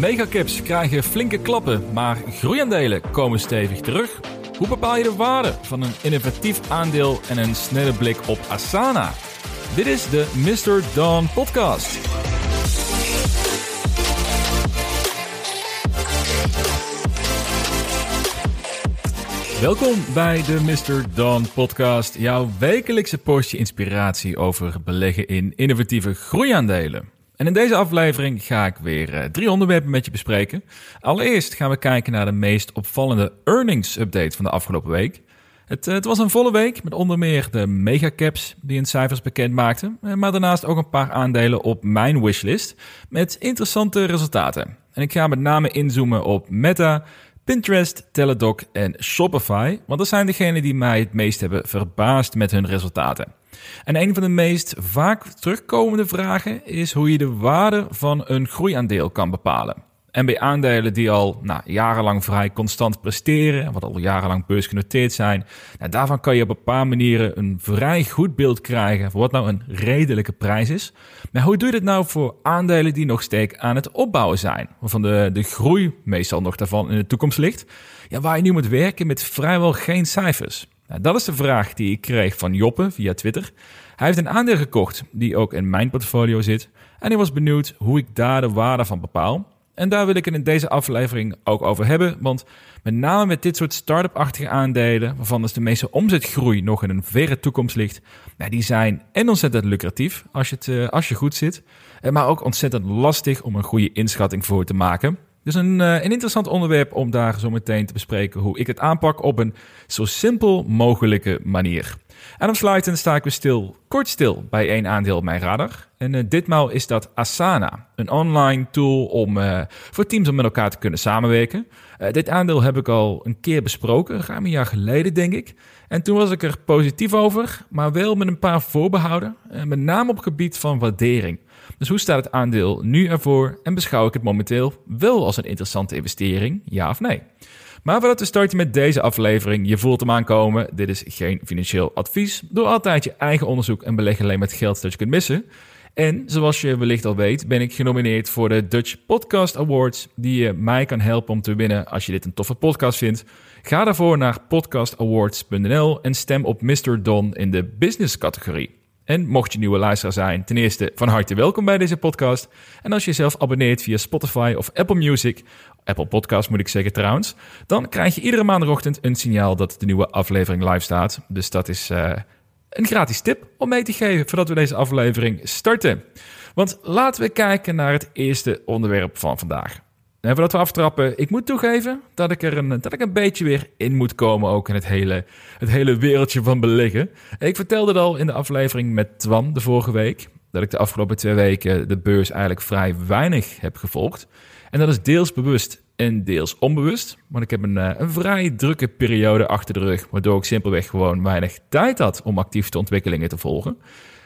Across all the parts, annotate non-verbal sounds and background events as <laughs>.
Megacaps krijgen flinke klappen, maar groeiaandelen komen stevig terug. Hoe bepaal je de waarde van een innovatief aandeel en een snelle blik op Asana? Dit is de Mr. Dawn Podcast. Welkom bij de Mr. Dawn Podcast, jouw wekelijkse postje inspiratie over beleggen in innovatieve groeiaandelen. En in deze aflevering ga ik weer uh, drie onderwerpen met je bespreken. Allereerst gaan we kijken naar de meest opvallende earnings update van de afgelopen week. Het, uh, het was een volle week met onder meer de megacaps die hun cijfers bekend maakten, uh, maar daarnaast ook een paar aandelen op mijn wishlist met interessante resultaten. En ik ga met name inzoomen op Meta, Pinterest, Teladoc en Shopify, want dat zijn degenen die mij het meest hebben verbaasd met hun resultaten. En een van de meest vaak terugkomende vragen is hoe je de waarde van een groeiaandeel kan bepalen. En bij aandelen die al nou, jarenlang vrij constant presteren, wat al jarenlang beursgenoteerd zijn, nou, daarvan kan je op een paar manieren een vrij goed beeld krijgen voor wat nou een redelijke prijs is. Maar hoe doe je dit nou voor aandelen die nog steeds aan het opbouwen zijn, waarvan de, de groei meestal nog daarvan in de toekomst ligt, ja, waar je nu moet werken met vrijwel geen cijfers? Nou, dat is de vraag die ik kreeg van Joppe via Twitter. Hij heeft een aandeel gekocht die ook in mijn portfolio zit. En hij was benieuwd hoe ik daar de waarde van bepaal. En daar wil ik het in deze aflevering ook over hebben. Want met name met dit soort start-up-achtige aandelen, waarvan dus de meeste omzetgroei nog in een verre toekomst ligt, nou, die zijn en ontzettend lucratief als je, het, eh, als je goed zit. Eh, maar ook ontzettend lastig om een goede inschatting voor te maken. Dus een, eh, een interessant onderwerp om daar zo meteen te bespreken hoe ik het aanpak op een zo simpel mogelijke manier. En afsluitend sta ik weer stil, kort stil, bij één aandeel op mijn radar. En uh, ditmaal is dat Asana, een online tool om, uh, voor teams om met elkaar te kunnen samenwerken. Dit aandeel heb ik al een keer besproken, ruim een jaar geleden denk ik. En toen was ik er positief over, maar wel met een paar voorbehouden, met name op het gebied van waardering. Dus hoe staat het aandeel nu ervoor en beschouw ik het momenteel wel als een interessante investering, ja of nee? Maar voordat we starten met deze aflevering, je voelt hem aankomen. Dit is geen financieel advies. Doe altijd je eigen onderzoek en beleg alleen met geld dat je kunt missen. En zoals je wellicht al weet, ben ik genomineerd voor de Dutch Podcast Awards, die je mij kan helpen om te winnen als je dit een toffe podcast vindt. Ga daarvoor naar podcastawards.nl en stem op Mr. Don in de business categorie. En mocht je nieuwe luisteraar zijn, ten eerste van harte welkom bij deze podcast. En als je jezelf abonneert via Spotify of Apple Music, Apple Podcast moet ik zeggen trouwens, dan krijg je iedere maandagochtend een signaal dat de nieuwe aflevering live staat. Dus dat is uh, een gratis tip om mee te geven voordat we deze aflevering starten. Want laten we kijken naar het eerste onderwerp van vandaag. En voordat we aftrappen, ik moet toegeven dat ik er een, dat ik een beetje weer in moet komen, ook in het hele, het hele wereldje van beleggen. Ik vertelde het al in de aflevering met Twan de vorige week, dat ik de afgelopen twee weken de beurs eigenlijk vrij weinig heb gevolgd. En dat is deels bewust en deels onbewust, want ik heb een, eh, een vrij drukke periode achter de rug, waardoor ik simpelweg gewoon weinig tijd had om actief de ontwikkelingen te volgen.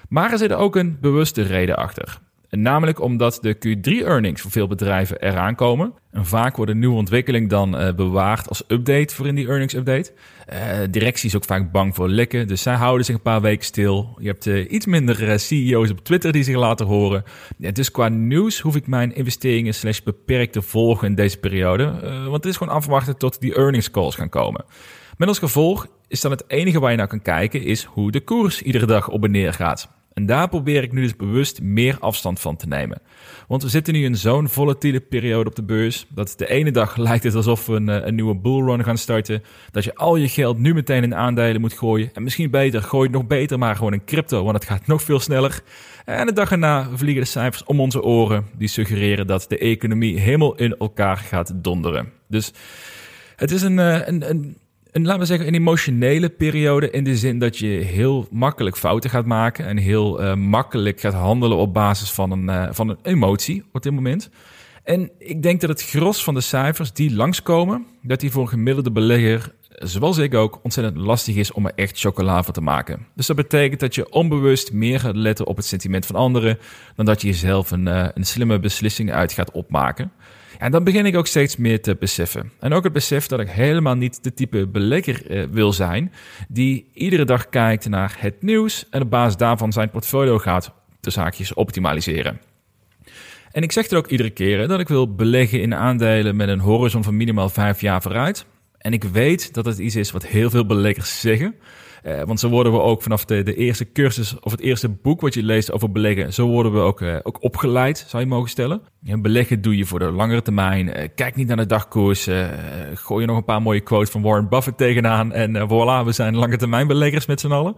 Maar er zit ook een bewuste reden achter. Namelijk omdat de Q3-earnings voor veel bedrijven eraan komen. En vaak worden nieuwe ontwikkelingen dan uh, bewaard als update voor in die earnings-update. Uh, directie is ook vaak bang voor lekken, dus zij houden zich een paar weken stil. Je hebt uh, iets minder CEO's op Twitter die zich laten horen. Ja, dus qua nieuws hoef ik mijn investeringen slash beperkt te volgen in deze periode. want het is gewoon afwachten tot die earnings calls gaan komen. Met als gevolg is dan het enige waar je naar kan kijken, is hoe de koers iedere dag op en neer gaat. En daar probeer ik nu dus bewust meer afstand van te nemen. Want we zitten nu in zo'n volatiele periode op de beurs. Dat de ene dag <laughs> lijkt het alsof we een, eh, een nieuwe bullrun gaan starten. Dat je al je geld nu meteen in aandelen moet gooien. En misschien beter, gooi het nog beter maar gewoon in crypto. Want het gaat nog veel sneller. En de dag erna vliegen de cijfers om onze oren. Die suggereren dat de economie helemaal in elkaar gaat donderen. Dus het is een, eh, een, een een, laten we zeggen, een emotionele periode in de zin dat je heel makkelijk fouten gaat maken en heel uh, makkelijk gaat handelen op basis van een, uh, van een emotie op dit moment. En ik denk dat het gros van de cijfers die langskomen, dat die voor een gemiddelde belegger, zoals ik ook, ontzettend lastig is om er echt chocola van te maken. Dus dat betekent dat je onbewust meer gaat letten op het sentiment van anderen, dan dat je jezelf een, uh, een slimme beslissing uit gaat opmaken. En dan begin ik ook steeds meer te beseffen. En ook het besef dat ik helemaal niet de type belegger eh, wil zijn die iedere dag kijkt naar het nieuws en op basis daarvan zijn portfolio gaat de zaakjes optimaliseren. En ik zeg het ook iedere keer dat ik wil beleggen in aandelen met een horizon van minimaal vijf jaar vooruit. En ik weet dat het iets is wat heel veel beleggers zeggen. Uh, want zo worden we ook vanaf de, eerste cursus of het eerste boek wat je leest over beleggen, zo worden we ook, uh, ook opgeleid, zou je mogen stellen. Beleggen doe je voor de langere termijn. Uh, kijk niet naar de dagkoers. gooi je nog een paar mooie quotes van Warren Buffett tegenaan. En voilà, we zijn lange termijn beleggers met z'n allen.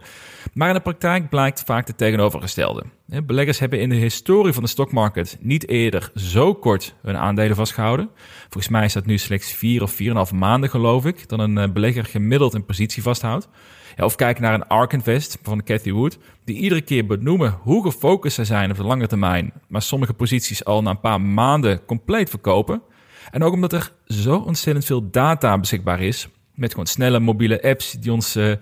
Maar in de praktijk blijkt vaak het tegenovergestelde. Beleggers hebben in de historie van de stockmarket niet eerder zo kort hun aandelen vastgehouden. Volgens mij is dat nu slechts vier of vier en half maanden, geloof ik, dan een belegger gemiddeld een positie vasthoudt. Ja, of kijk naar een ARK Invest van Cathy Wood, die iedere keer benoemen hoe gefocust ze zijn op de lange termijn, maar sommige posities al na een paar maanden compleet verkopen. En ook omdat er zo ontzettend veel data beschikbaar is, met gewoon snelle mobiele apps die ons uh,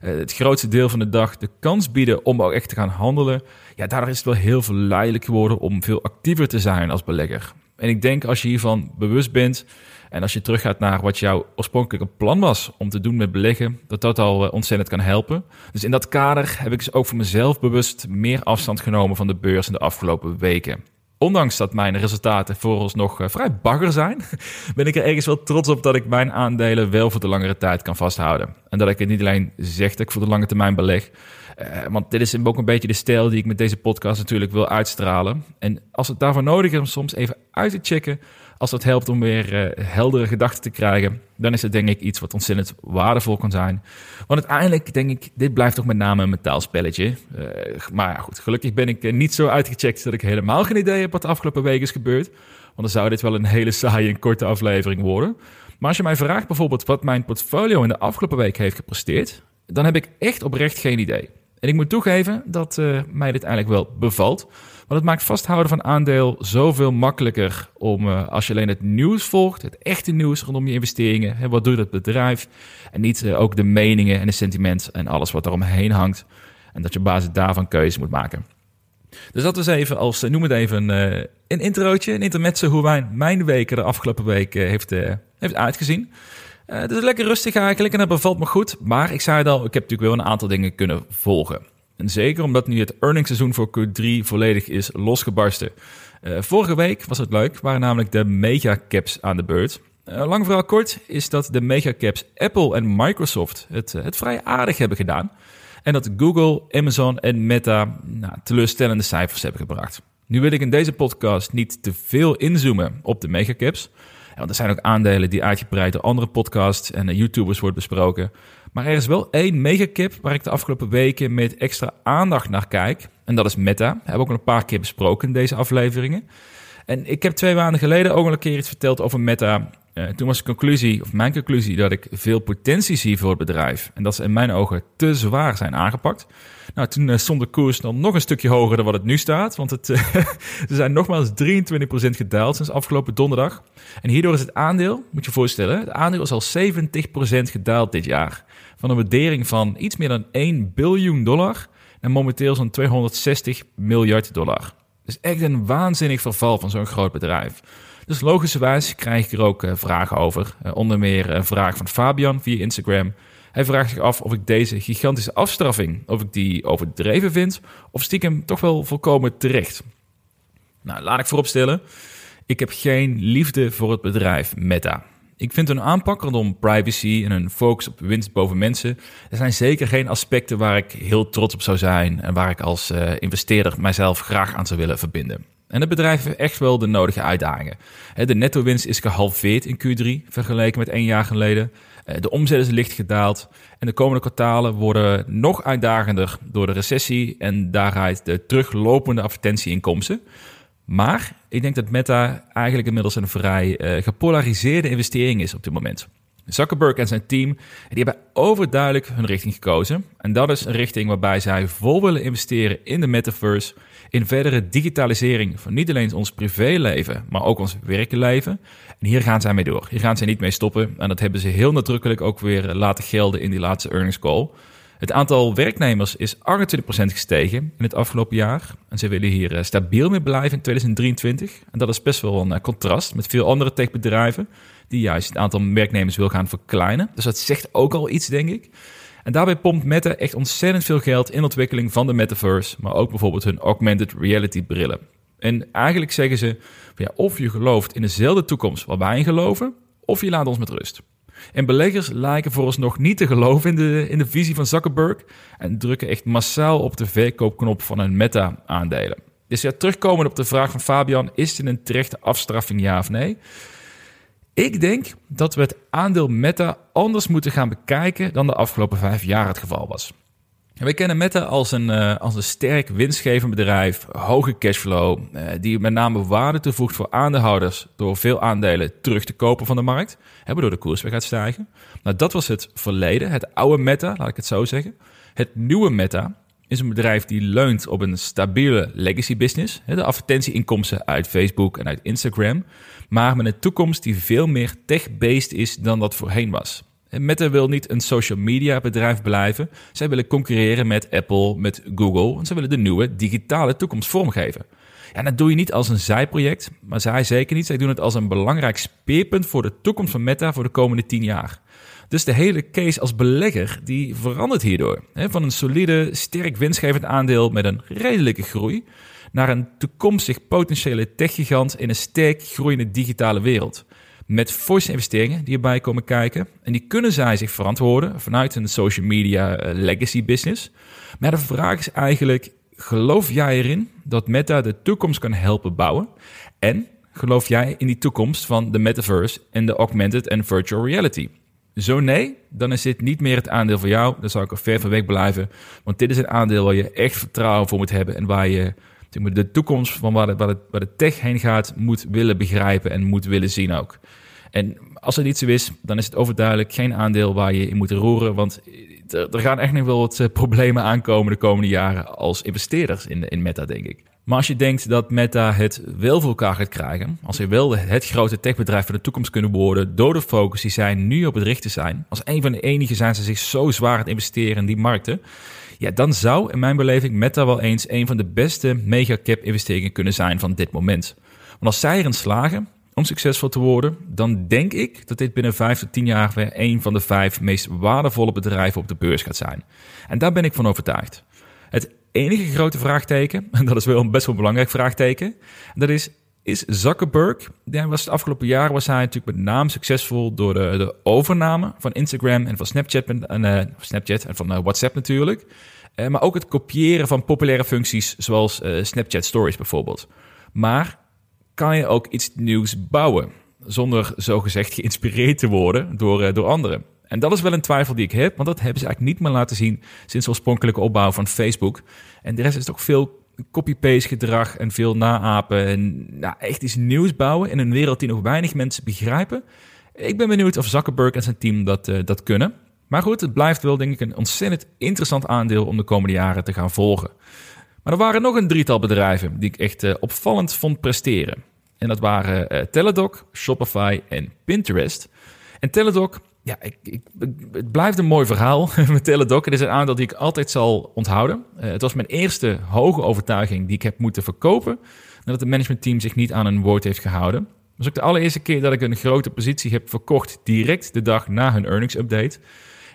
het grootste deel van de dag de kans bieden om ook echt te gaan handelen. Ja, daardoor is het wel heel verleidelijk geworden om veel actiever te zijn als belegger. En ik denk als je hiervan bewust bent, en als je teruggaat naar wat jouw oorspronkelijke plan was om te doen met beleggen, dat dat al eh, ontzettend kan helpen. Dus in dat kader heb ik dus ook voor mezelf bewust meer afstand genomen van de beurs in de afgelopen weken. Ondanks dat mijn resultaten vooralsnog uh, vrij bagger zijn, <laughs> ben ik er ergens wel trots op dat ik mijn aandelen wel voor de langere tijd kan vasthouden. En dat ik het niet alleen zeg dat ik voor de lange termijn beleg, uh, want dit is ook een beetje de stijl die ik met deze podcast natuurlijk wil uitstralen. En als het daarvoor nodig is om soms even uit te checken als dat helpt om weer uh, heldere gedachten te krijgen, dan is het denk ik iets wat ontzettend waardevol kan zijn. Want uiteindelijk denk ik, dit blijft toch met name een metaalspelletje. Uh, maar goed, gelukkig ben ik uh, niet zo uitgecheckt dat ik helemaal geen idee heb wat de afgelopen week is gebeurd. Want dan zou dit wel een hele saaie en korte aflevering worden. Maar als je mij vraagt bijvoorbeeld wat mijn portfolio in de afgelopen week heeft gepresteerd, dan heb ik echt oprecht geen idee. En ik moet toegeven dat mij dit eigenlijk wel bevalt. Want het maakt vasthouden van aandeel zoveel makkelijker om uh, als je alleen het nieuws volgt, het echte nieuws rondom je investeringen, hè, wat doet het bedrijf en niet uh, ook de meningen en de sentiment en alles wat eromheen hangt. En dat je op basis daarvan keuze moet maken. Dus dat was even als, noem het even, uh, een introotje, een intermezzo hoe mijn, mijn week de afgelopen week heeft, heeft uitgezien. het is lekker rustig eigenlijk en dat bevalt me goed. Maar ik zei het al, ik heb natuurlijk wel een aantal dingen kunnen volgen. En zeker omdat nu het earningsseizoen voor Q3 volledig is losgebarsten. Uh, vorige week was het leuk, waren namelijk de megacaps aan de beurt. Uh, lang vooral kort is dat de megacaps Apple en Microsoft het, uh, het vrij aardig hebben gedaan. En dat Google, Amazon en Meta nou, teleurstellende cijfers hebben gebracht. Nu wil ik in deze podcast niet te veel inzoomen op de megacaps. Want er zijn ook aandelen die uitgebreid door andere podcasts en YouTubers worden besproken. Maar er is wel één megacap waar ik de afgelopen weken met extra aandacht naar kijk. En dat is Meta. We ook al een paar keer besproken in deze afleveringen. En ik heb twee maanden geleden ook al een keer iets verteld over Meta. Uh, toen was de conclusie, of mijn conclusie, dat ik veel potentie zie voor het bedrijf. En dat ze in mijn ogen te zwaar zijn aangepakt. Nou, toen uh, stond de koers dan nog een stukje hoger dan wat het nu staat. Want het, <laughs> ze zijn nogmaals 23% gedaald sinds afgelopen donderdag. En hierdoor is het aandeel, moet je je voorstellen, het aandeel is al 70% gedaald dit jaar. Van een waardering van iets meer dan 1 biljoen dollar naar momenteel zo'n 260 miljard dollar. Dus echt een waanzinnig verval van zo'n groot bedrijf. Dus logischerwijs krijg ik er ook uh, vragen over. Uh, onder meer een vraag van Fabian via Instagram. Hij vraagt zich af of ik deze gigantische afstraffing, of ik die overdreven vind, of stiekem toch wel volkomen terecht. Nou, laat ik vooropstellen, ik heb geen liefde voor het bedrijf Meta. Ik vind hun aanpak rondom privacy en een focus op winst boven mensen. Er zijn zeker geen aspecten waar ik heel trots op zou zijn en waar ik als uh, investeerder mijzelf graag aan zou willen verbinden. En het bedrijf heeft echt wel de nodige uitdagingen. De netto-winst is gehalveerd in Q3 vergeleken met één jaar geleden. Eh, de omzet is licht gedaald. En de komende kwartalen worden nog uitdagender door de recessie en daaruit de teruglopende advertentieinkomsten. Maar ik denk dat Meta eigenlijk inmiddels een vrij uh, gepolariseerde investering is op dit moment. Zuckerberg en zijn team die hebben overduidelijk hun richting gekozen. En dat is een richting waarbij zij vol willen investeren in de metaverse, in verdere digitalisering van niet alleen ons privéleven, maar ook ons werkleven. En hier gaan zij mee door. Hier gaan zij niet mee stoppen. En dat hebben ze heel nadrukkelijk ook weer laten gelden in die laatste earnings call. Het aantal werknemers is 28% gestegen in het afgelopen jaar. En ze willen hier eh, stabiel mee blijven in 2023. En dat is best wel een eh, contrast met veel andere techbedrijven die juist het aantal werknemers wil gaan verkleinen. Dus dat zegt ook al iets, denk ik. En daarbij pompt Meta echt ontzettend veel geld in de ontwikkeling van de metaverse, maar ook bijvoorbeeld hun augmented reality brillen. En eigenlijk zeggen ze, ja, of je gelooft in dezelfde toekomst waar wij in geloven, of je laat ons met rust. En beleggers lijken vooralsnog niet te geloven in de, in de visie van Zuckerberg en drukken echt massaal op de verkoopknop van hun meta-aandelen. Dus ja, terugkomend op de vraag van Fabian, is dit een terechte afstraffing, ja of nee? Ik denk dat we het aandeel Meta anders moeten gaan bekijken dan de afgelopen vijf jaar het geval was. We kennen Meta als een, uh, als een sterk winstgevend bedrijf, hoge cashflow, uh, die met name waarde toevoegt voor aandeelhouders door veel aandelen terug te kopen van de markt, waardoor de koers weer gaat stijgen. Nou, dat was het verleden, het oude Meta, laat ik het zo zeggen. Het nieuwe Meta is een bedrijf die leunt op een stabiele legacy business, de advertentieinkomsten uit Facebook en uit Instagram, maar met een toekomst die veel meer tech-based is dan dat voorheen was. Meta wil niet een social media bedrijf blijven. Zij willen concurreren met Apple, met Google. En ze willen de nieuwe digitale toekomst vormgeven. Ja, dat doe je niet als een zijproject, maar zij zeker niet. Zij doen het als een belangrijk speerpunt voor de toekomst van Meta voor de komende tien jaar. Dus de hele case als belegger die verandert hierdoor. Van een solide, sterk winstgevend aandeel met een redelijke groei naar een toekomstig potentiële techgigant in een sterk groeiende digitale wereld met forse investeringen die erbij komen kijken. En die kunnen zij zich verantwoorden vanuit een social media eh, legacy business. Maar de vraag is eigenlijk, geloof jij erin dat Meta de toekomst kan helpen bouwen? En geloof jij in die toekomst van de metaverse en de augmented en virtual reality? Zo nee, dan is dit niet meer het aandeel voor jou. Dan zou ik er ver van weg blijven. Want dit is een aandeel waar je echt vertrouwen voor moet hebben en waar je de toekomst van waar de, waar, de, tech heen gaat moet willen begrijpen en moet willen zien ook. En als het niet zo is, dan is het overduidelijk geen aandeel waar je in moet roeren. Want er, gaan echt nog wel wat eh, problemen aankomen de komende jaren als investeerders in, in Meta, denk ik. Maar als je denkt dat Meta het wel voor elkaar gaat krijgen, als ze wel het grote techbedrijf van de toekomst kunnen worden door de focus die zij nu op het richten zijn, als een van de enigen zijn ze zich zo zwaar aan het investeren in die markten, ja, dan zou in mijn beleving Meta wel eens een van de beste megacap investeringen kunnen zijn van dit moment. Want als zij erin slagen om succesvol te worden, dan denk ik dat dit binnen vijf tot tien jaar weer een van de vijf meest waardevolle bedrijven op de beurs gaat zijn. En daar ben ik van overtuigd. Het enige grote vraagteken, <laughs> en dat is wel een best wel belangrijk vraagteken, dat is is Zuckerberg. Ja, was het afgelopen jaar was hij natuurlijk met name succesvol door de, overname van Instagram en van Snapchat en, uh, Snapchat en van uh, WhatsApp natuurlijk. Uh, maar ook het kopiëren van populaire functies zoals Snapchat Stories bijvoorbeeld. Maar kan je ook iets nieuws bouwen zonder zogezegd geïnspireerd te worden door, door anderen? En dat is wel een twijfel die ik heb, want dat hebben ze eigenlijk niet meer laten zien sinds de oorspronkelijke opbouw van Facebook. En de rest is toch veel copy-paste gedrag en veel naapen. En nou, echt iets nieuws bouwen in een wereld die nog weinig mensen begrijpen. Ik ben benieuwd of Zuckerberg en zijn team dat, uh, dat kunnen. Maar goed, het blijft wel denk ik een ontzettend interessant aandeel om de komende jaren te gaan volgen. Maar er waren nog een drietal bedrijven die ik echt uh, opvallend vond presteren. En dat waren uh, Teladoc, Shopify en Pinterest. En Teladoc ja, ik, ik, het blijft een mooi verhaal <laughs> met Teladoc. Het is een aandeel die ik altijd zal onthouden. Uh, het was mijn eerste hoge overtuiging die ik heb moeten verkopen... nadat het managementteam zich niet aan een woord heeft gehouden. Het was ook de allereerste keer dat ik een grote positie heb verkocht... direct de dag na hun earnings update.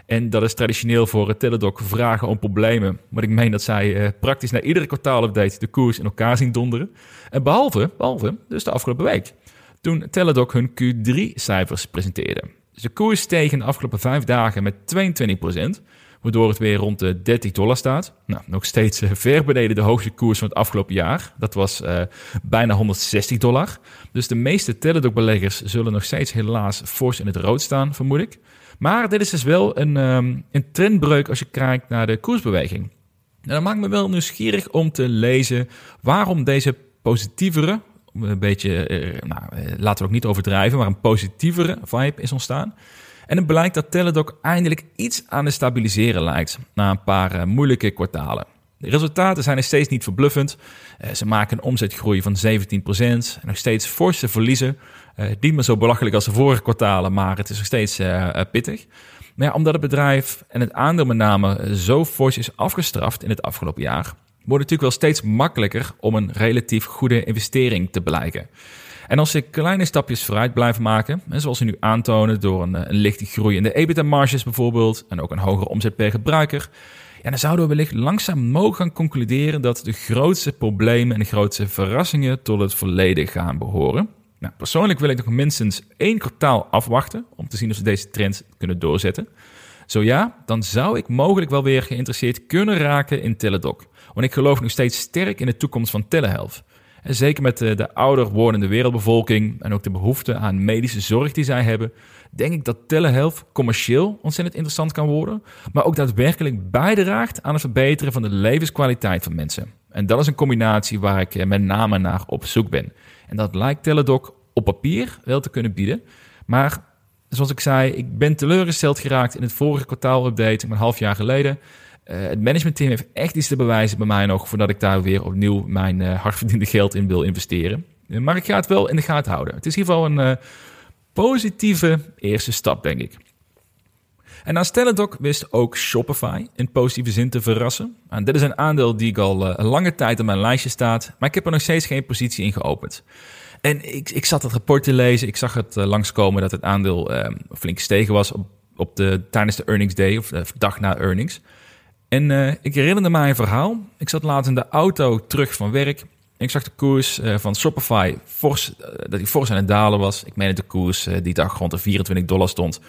En dat is traditioneel voor Teladoc vragen om problemen. Maar ik meen dat zij uh, praktisch na iedere kwartaalupdate de koers in elkaar zien donderen. En behalve, behalve dus de afgelopen week... toen Teladoc hun Q3-cijfers presenteerde... De koers steeg in de afgelopen vijf dagen met 22%, waardoor het weer rond de 30 dollar staat. Nou, nog steeds uh, ver beneden de hoogste koers van het afgelopen jaar. Dat was uh, bijna 160 dollar. Dus de meeste Teladoc-beleggers zullen nog steeds helaas fors in het rood staan, vermoed ik. Maar dit is dus wel een, um, een trendbreuk als je kijkt naar de koersbeweging. En dat maakt me wel nieuwsgierig om te lezen waarom deze positievere, een beetje, uh, nou, uh, laten we ook niet overdrijven, maar een positievere vibe is ontstaan. En het blijkt dat Teladoc eindelijk iets aan het stabiliseren lijkt na een paar uh, moeilijke kwartalen. De resultaten zijn nog steeds niet verbluffend. ze maken een omzetgroei van 17% en nog steeds forse verliezen. niet meer zo belachelijk als de vorige kwartalen, maar het is nog steeds pittig. Maar ja, omdat het bedrijf en het aandeel met name zo fors is afgestraft in het afgelopen jaar, wordt natuurlijk wel steeds makkelijker om een relatief goede investering te blijken. En als ze kleine stapjes vooruit blijven maken, zoals ze nu aantonen door een, een lichte groei in de EBITDA-marges bijvoorbeeld, en ook een hogere omzet per gebruiker, Ja, dan zouden we wellicht langzaam mogen gaan concluderen dat de grootste problemen en de grootste verrassingen tot het verleden gaan behoren. Nou, persoonlijk wil ik nog minstens één kwartaal afwachten om te zien of ze deze trend kunnen doorzetten. Zo ja, dan zou ik mogelijk wel weer geïnteresseerd kunnen raken in Teledoc. Want ik geloof nog steeds sterk in de toekomst van telehealth. En zeker met de, de ouder wordende wereldbevolking en ook de behoefte aan medische zorg die zij hebben, denk ik dat telehealth commercieel ontzettend interessant kan worden, maar ook daadwerkelijk bijdraagt aan het verbeteren van de levenskwaliteit van mensen. En dat is een combinatie waar ik eh, met name naar op zoek ben. En dat lijkt Teledoc op papier wel te kunnen bieden, maar zoals ik zei, ik ben teleurgesteld geraakt in het vorige kwartaal-update, een half jaar geleden. Uh, het managementteam heeft echt iets te bewijzen bij mij nog, voordat ik daar weer opnieuw mijn uh, hardverdiende geld in wil investeren. maar ik ga het wel in de gaten houden. Het is in ieder geval een positieve eerste stap, denk ik. En naast Teledoc wist ook Shopify in positieve zin te verrassen. En dit is een aandeel die ik al een lange tijd op mijn lijstje staat, maar ik heb er nog steeds geen positie in geopend. En ik, ik zat het rapport te lezen, ik zag het langskomen dat het aandeel uh, flink gestegen was op, op de, tijdens de earnings day, of de dag na earnings. En uh, ik herinnerde mij een verhaal. Ik zat laat in de auto terug van werk ik zag de koers uh, van Shopify fors, uh, dat die fors aan het dalen was. Ik meen dat de koers die dag rond de 24 dollar stond.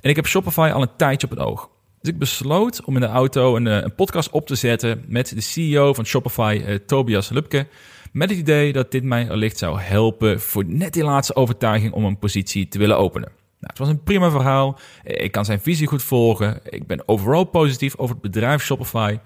En ik heb Shopify al een tijdje op het oog. Dus ik besloot om in de auto een, een podcast op te zetten met de CEO van Shopify, Tobias Lupke. Met het idee dat dit mij allicht zou helpen voor net die laatste overtuiging om een positie te willen openen. Nou, het was een prima verhaal. Ik kan zijn visie goed volgen. Ik ben overal positief over het bedrijf Shopify.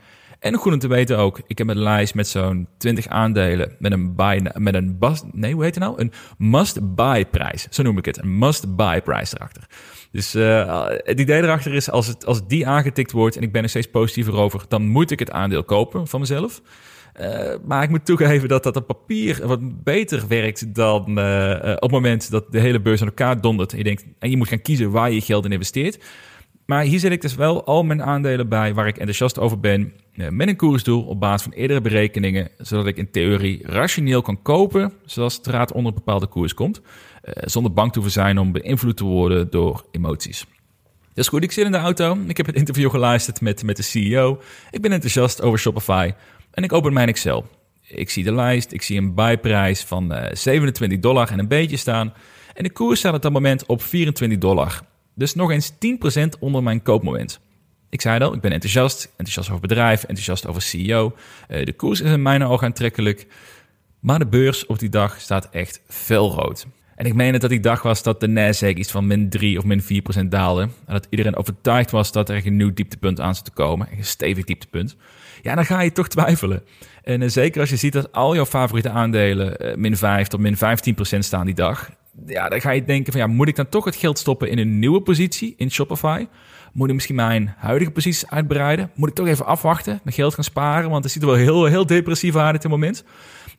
En goed om te weten ook, ik heb een lijst met zo'n 20 aandelen met een buy, met een nee, hoe heet het nou? Een must-buy prijs. Zo noem ik het. Een must-buy prijs erachter. Dus uh, het idee erachter is, als, het, als die aangetikt wordt en ik ben er steeds positiever over, dan moet ik het aandeel kopen van mezelf. Uh, maar ik moet toegeven dat dat op papier wat beter werkt dan uh, op het moment dat de hele beurs aan elkaar dondert. En je denkt, en je moet gaan kiezen waar je geld in investeert. Maar hier zet ik dus wel al mijn aandelen bij waar ik enthousiast over ben. Eh, met een koersdoel op basis van eerdere berekeningen. Zodat ik in theorie rationeel kan kopen zoals het raad onder een bepaalde koers komt. Zonder bang te hoeven zijn om beïnvloed te worden door emoties. Dus goed, ik zit in de auto. Ik heb het interview geluisterd met, met de CEO. Ik ben enthousiast over Shopify. En ik open mijn Excel. Ik zie de lijst. Ik zie een buyprijs van uh, 27 dollar en een beetje staan. En de koers staat op dat moment op 24 dollar. Dus nog eens 10% onder mijn koopmoment. Ik zei al, ik ben enthousiast. Enthousiast over bedrijf, enthousiast over CEO. Uh, de koers is in mijn ogen aantrekkelijk. Maar de beurs op die dag staat echt felrood. En ik meen dat die dag was dat de Nasdaq iets van min 3 of min 4 procent daalde. En dat iedereen overtuigd was dat er een nieuw dieptepunt aan zou te komen. Een stevig dieptepunt. Ja, dan ga je toch twijfelen. En uh, zeker als je ziet dat al jouw favoriete aandelen uh, min 5 tot min 15 procent staan die dag ja, dan ga je denken van ja, moet ik dan toch het geld stoppen in een nieuwe positie in Shopify? Moet ik misschien mijn huidige posities uitbreiden? Moet ik toch even afwachten, mijn geld gaan sparen? Want het ziet er wel heel, heel depressief uit op dit moment.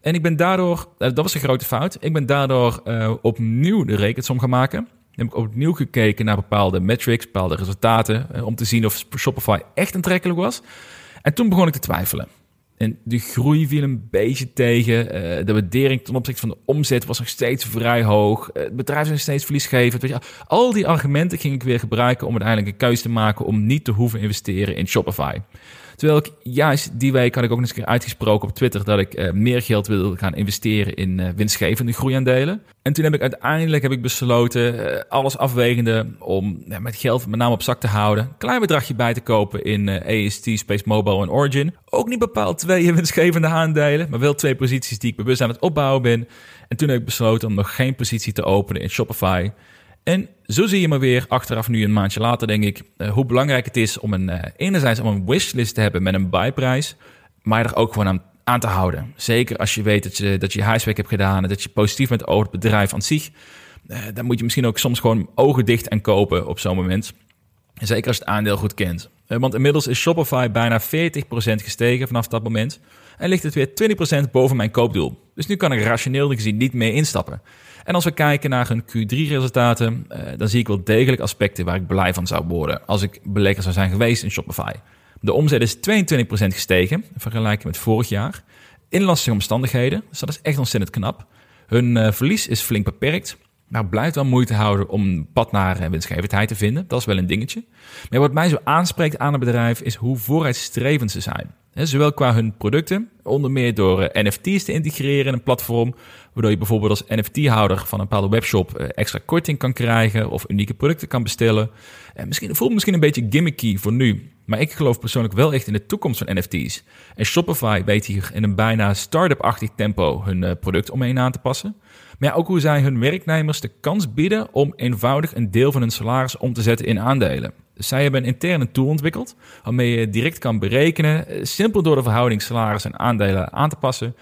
En ik ben daardoor, eh, dat was een grote fout, ik ben daardoor opnieuw de rekensom gaan maken. Heb ik opnieuw gekeken naar bepaalde metrics, bepaalde resultaten, om te zien of Shopify echt aantrekkelijk was. En toen begon ik te twijfelen. En de groei viel een beetje tegen. Uh, de waardering ten opzichte van de omzet was nog steeds vrij hoog. Uh, het bedrijf is nog steeds verliesgevend. Al die argumenten ging ik weer gebruiken om uiteindelijk een keuze te maken om niet te hoeven investeren in Shopify. Terwijl ik juist die week had ik ook eens een keer uitgesproken op Twitter dat ik uh, meer geld wilde gaan investeren in uh, winstgevende groeiaandelen. En toen heb ik uiteindelijk heb ik besloten, uh, alles afwegende, om met geld met name op zak te houden. Klein bedragje bij te kopen in AST, Space Mobile en Origin. Ook niet bepaald twee <laughs> winstgevende aandelen, maar wel twee posities die ik bewust aan het opbouwen ben. En toen heb ik besloten om nog geen positie te openen in Shopify. En zo zie je maar weer achteraf nu een maandje later, denk ik, uh, hoe belangrijk het is om een, uh, enerzijds om een wishlist te hebben met een buyprijs, maar er ook gewoon aan, aan, te houden. Zeker als je weet dat je, dat je huiswerk hebt gedaan en dat je positief bent over het bedrijf aan zich. Uh, dan moet je misschien ook soms gewoon ogen dicht en kopen op zo'n moment. Zeker als je het aandeel goed kent. want inmiddels is Shopify bijna 40% gestegen vanaf dat moment. En ligt het weer 20% boven mijn koopdoel. Dus nu kan ik rationeel gezien niet meer instappen. En als we kijken naar hun Q3-resultaten, uh, dan zie ik wel degelijk aspecten waar ik blij van zou worden als ik belegger zou zijn geweest in Shopify. De omzet is 22% gestegen in vergelijking met vorig jaar. In lastige omstandigheden, dus dat is echt ontzettend knap. Hun uh, verlies is flink beperkt. Maar blijft wel moeite houden om een pad naar winstgevendheid te vinden. Dat is wel een dingetje. Maar wat mij zo aanspreekt aan het bedrijf is hoe vooruitstrevend ze zijn. Zowel qua hun producten, onder meer door NFT's te integreren in een platform, waardoor je bijvoorbeeld als NFT-houder van een bepaalde webshop extra korting kan krijgen of unieke producten kan bestellen. En misschien voelt misschien een beetje gimmicky voor nu, maar ik geloof persoonlijk wel echt in de toekomst van NFT's. En Shopify weet hier in een bijna start-up-achtig tempo hun product omheen aan te passen. Maar ja, ook hoe zij hun werknemers de kans bieden om eenvoudig een deel van hun salaris om te zetten in aandelen. Dus zij hebben een interne tool ontwikkeld waarmee je direct kan berekenen, eh, simpel door de verhouding salaris en aandelen aan te passen.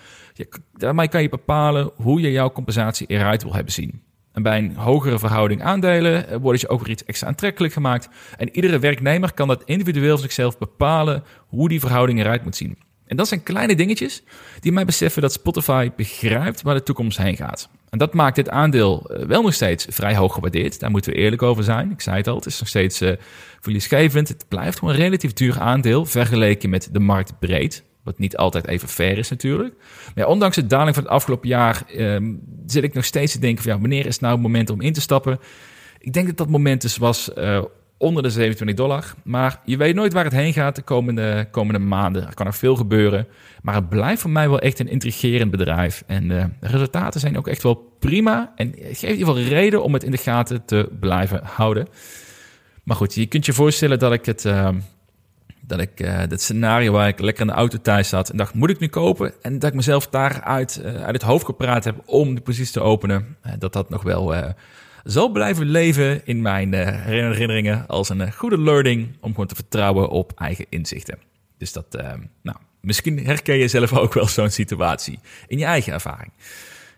Daarmee kan je bepalen hoe je jouw compensatie eruit wil hebben zien. En bij een hogere verhouding aandelen eh, wordt je ook weer iets extra aantrekkelijk gemaakt. En iedere werknemer kan dat individueel zichzelf bepalen hoe die verhouding eruit moet zien. En dat zijn kleine dingetjes die mij beseffen dat Spotify begrijpt waar de toekomst heen gaat. En dat maakt dit aandeel eh, wel nog steeds vrij hoog gewaardeerd. Daar moeten we eerlijk over zijn. Ik zei het al, het is nog steeds uh, verliesgevend. Het blijft gewoon een relatief duur aandeel vergeleken met de markt breed. Wat niet altijd even fair is natuurlijk. Maar ondanks de daling van het afgelopen jaar um, zit ik nog steeds te denken van ja, wanneer is nou het moment om in te stappen? Ik denk dat dat moment dus was uh, onder de 27 dollar. Maar je weet nooit waar het heen gaat de komende, komende maanden. Er kan er veel gebeuren. Maar het blijft voor mij wel echt een intrigerend bedrijf. En de resultaten zijn ook echt wel prima. En het geeft in ieder geval reden om het in de gaten te blijven houden. Maar goed, je kunt je voorstellen dat ik het. Uh, dat ik uh, het scenario waar ik lekker in de auto thuis zat en dacht, moet ik nu kopen? En dat ik mezelf daaruit uh, uit het hoofd gepraat heb om de positie te openen. Uh, dat dat nog wel zal blijven leven in mijn herinneringen als een goede learning om gewoon te vertrouwen op eigen inzichten. Dus dat, nou, misschien herken je zelf ook wel zo'n situatie in je eigen ervaring.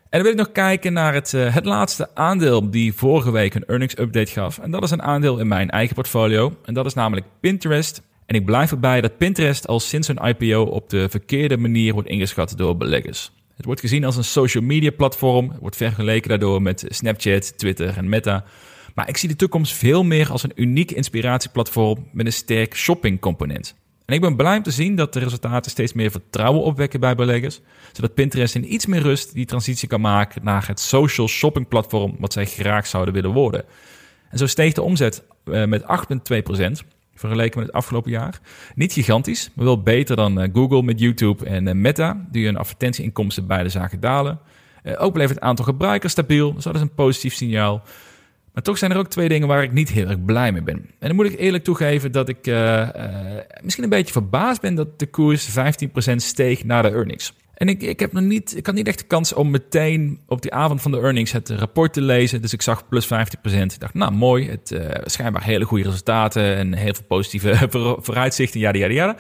En dan wil ik nog kijken naar het, het laatste aandeel die vorige week een earnings update gaf. En dat is een aandeel in mijn eigen portfolio. En dat is namelijk Pinterest. En ik blijf erbij dat Pinterest al sinds een IPO op de verkeerde manier wordt ingeschat door beleggers. Het wordt gezien als een social media platform, wordt vergeleken daardoor met Snapchat, Twitter en Meta. Maar ik zie de toekomst veel meer als een uniek inspiratieplatform met een sterk shoppingcomponent. En ik ben blij om te zien dat de resultaten steeds meer vertrouwen opwekken bij beleggers, zodat Pinterest in iets meer rust die transitie kan maken naar het social shopping platform wat zij graag zouden willen worden. En zo steeg de omzet eh, met 8,2% vergeleken met het afgelopen jaar. Niet gigantisch, maar wel beter dan eh, Google met YouTube en eh, Meta, die hun advertentieinkomsten beide zagen dalen. Eh, ook bleef het aantal gebruikers stabiel, dus dat is een positief signaal. Maar toch zijn er ook twee dingen waar ik niet heel erg blij mee ben. En dan moet ik eerlijk toegeven dat ik misschien een beetje verbaasd ben dat de koers 15% steeg na de earnings. En ik, ik, heb nog niet, ik had niet echt de kans om meteen op die avond van de earnings het rapport te lezen. Dus ik zag plus 50%. Ik dacht, nou mooi, het uh, schijnbaar hele goede resultaten en heel veel positieve <laughs> vooruitzichten, ja, ja.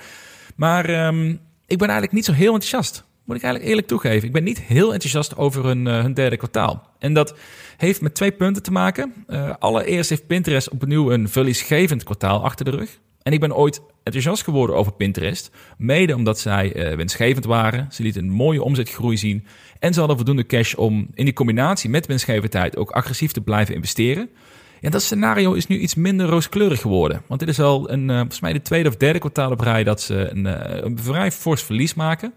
Maar um, ik ben eigenlijk niet zo heel enthousiast. Moet ik eigenlijk eerlijk toegeven. Ik ben niet heel enthousiast over hun, uh, hun derde kwartaal. En dat heeft met twee punten te maken. Uh, allereerst heeft Pinterest opnieuw een verliesgevend kwartaal achter de rug. En ik ben ooit enthousiast geworden over Pinterest. Mede omdat zij uh, winstgevend waren. Ze lieten een mooie omzetgroei zien. En ze hadden voldoende cash om in die combinatie met winstgevendheid ook agressief te blijven investeren. Ja, dat scenario is nu iets minder rooskleurig geworden. Want dit is al een, uh, volgens mij de tweede of derde kwartaal dat ze een, uh, een vrij fors verlies maken.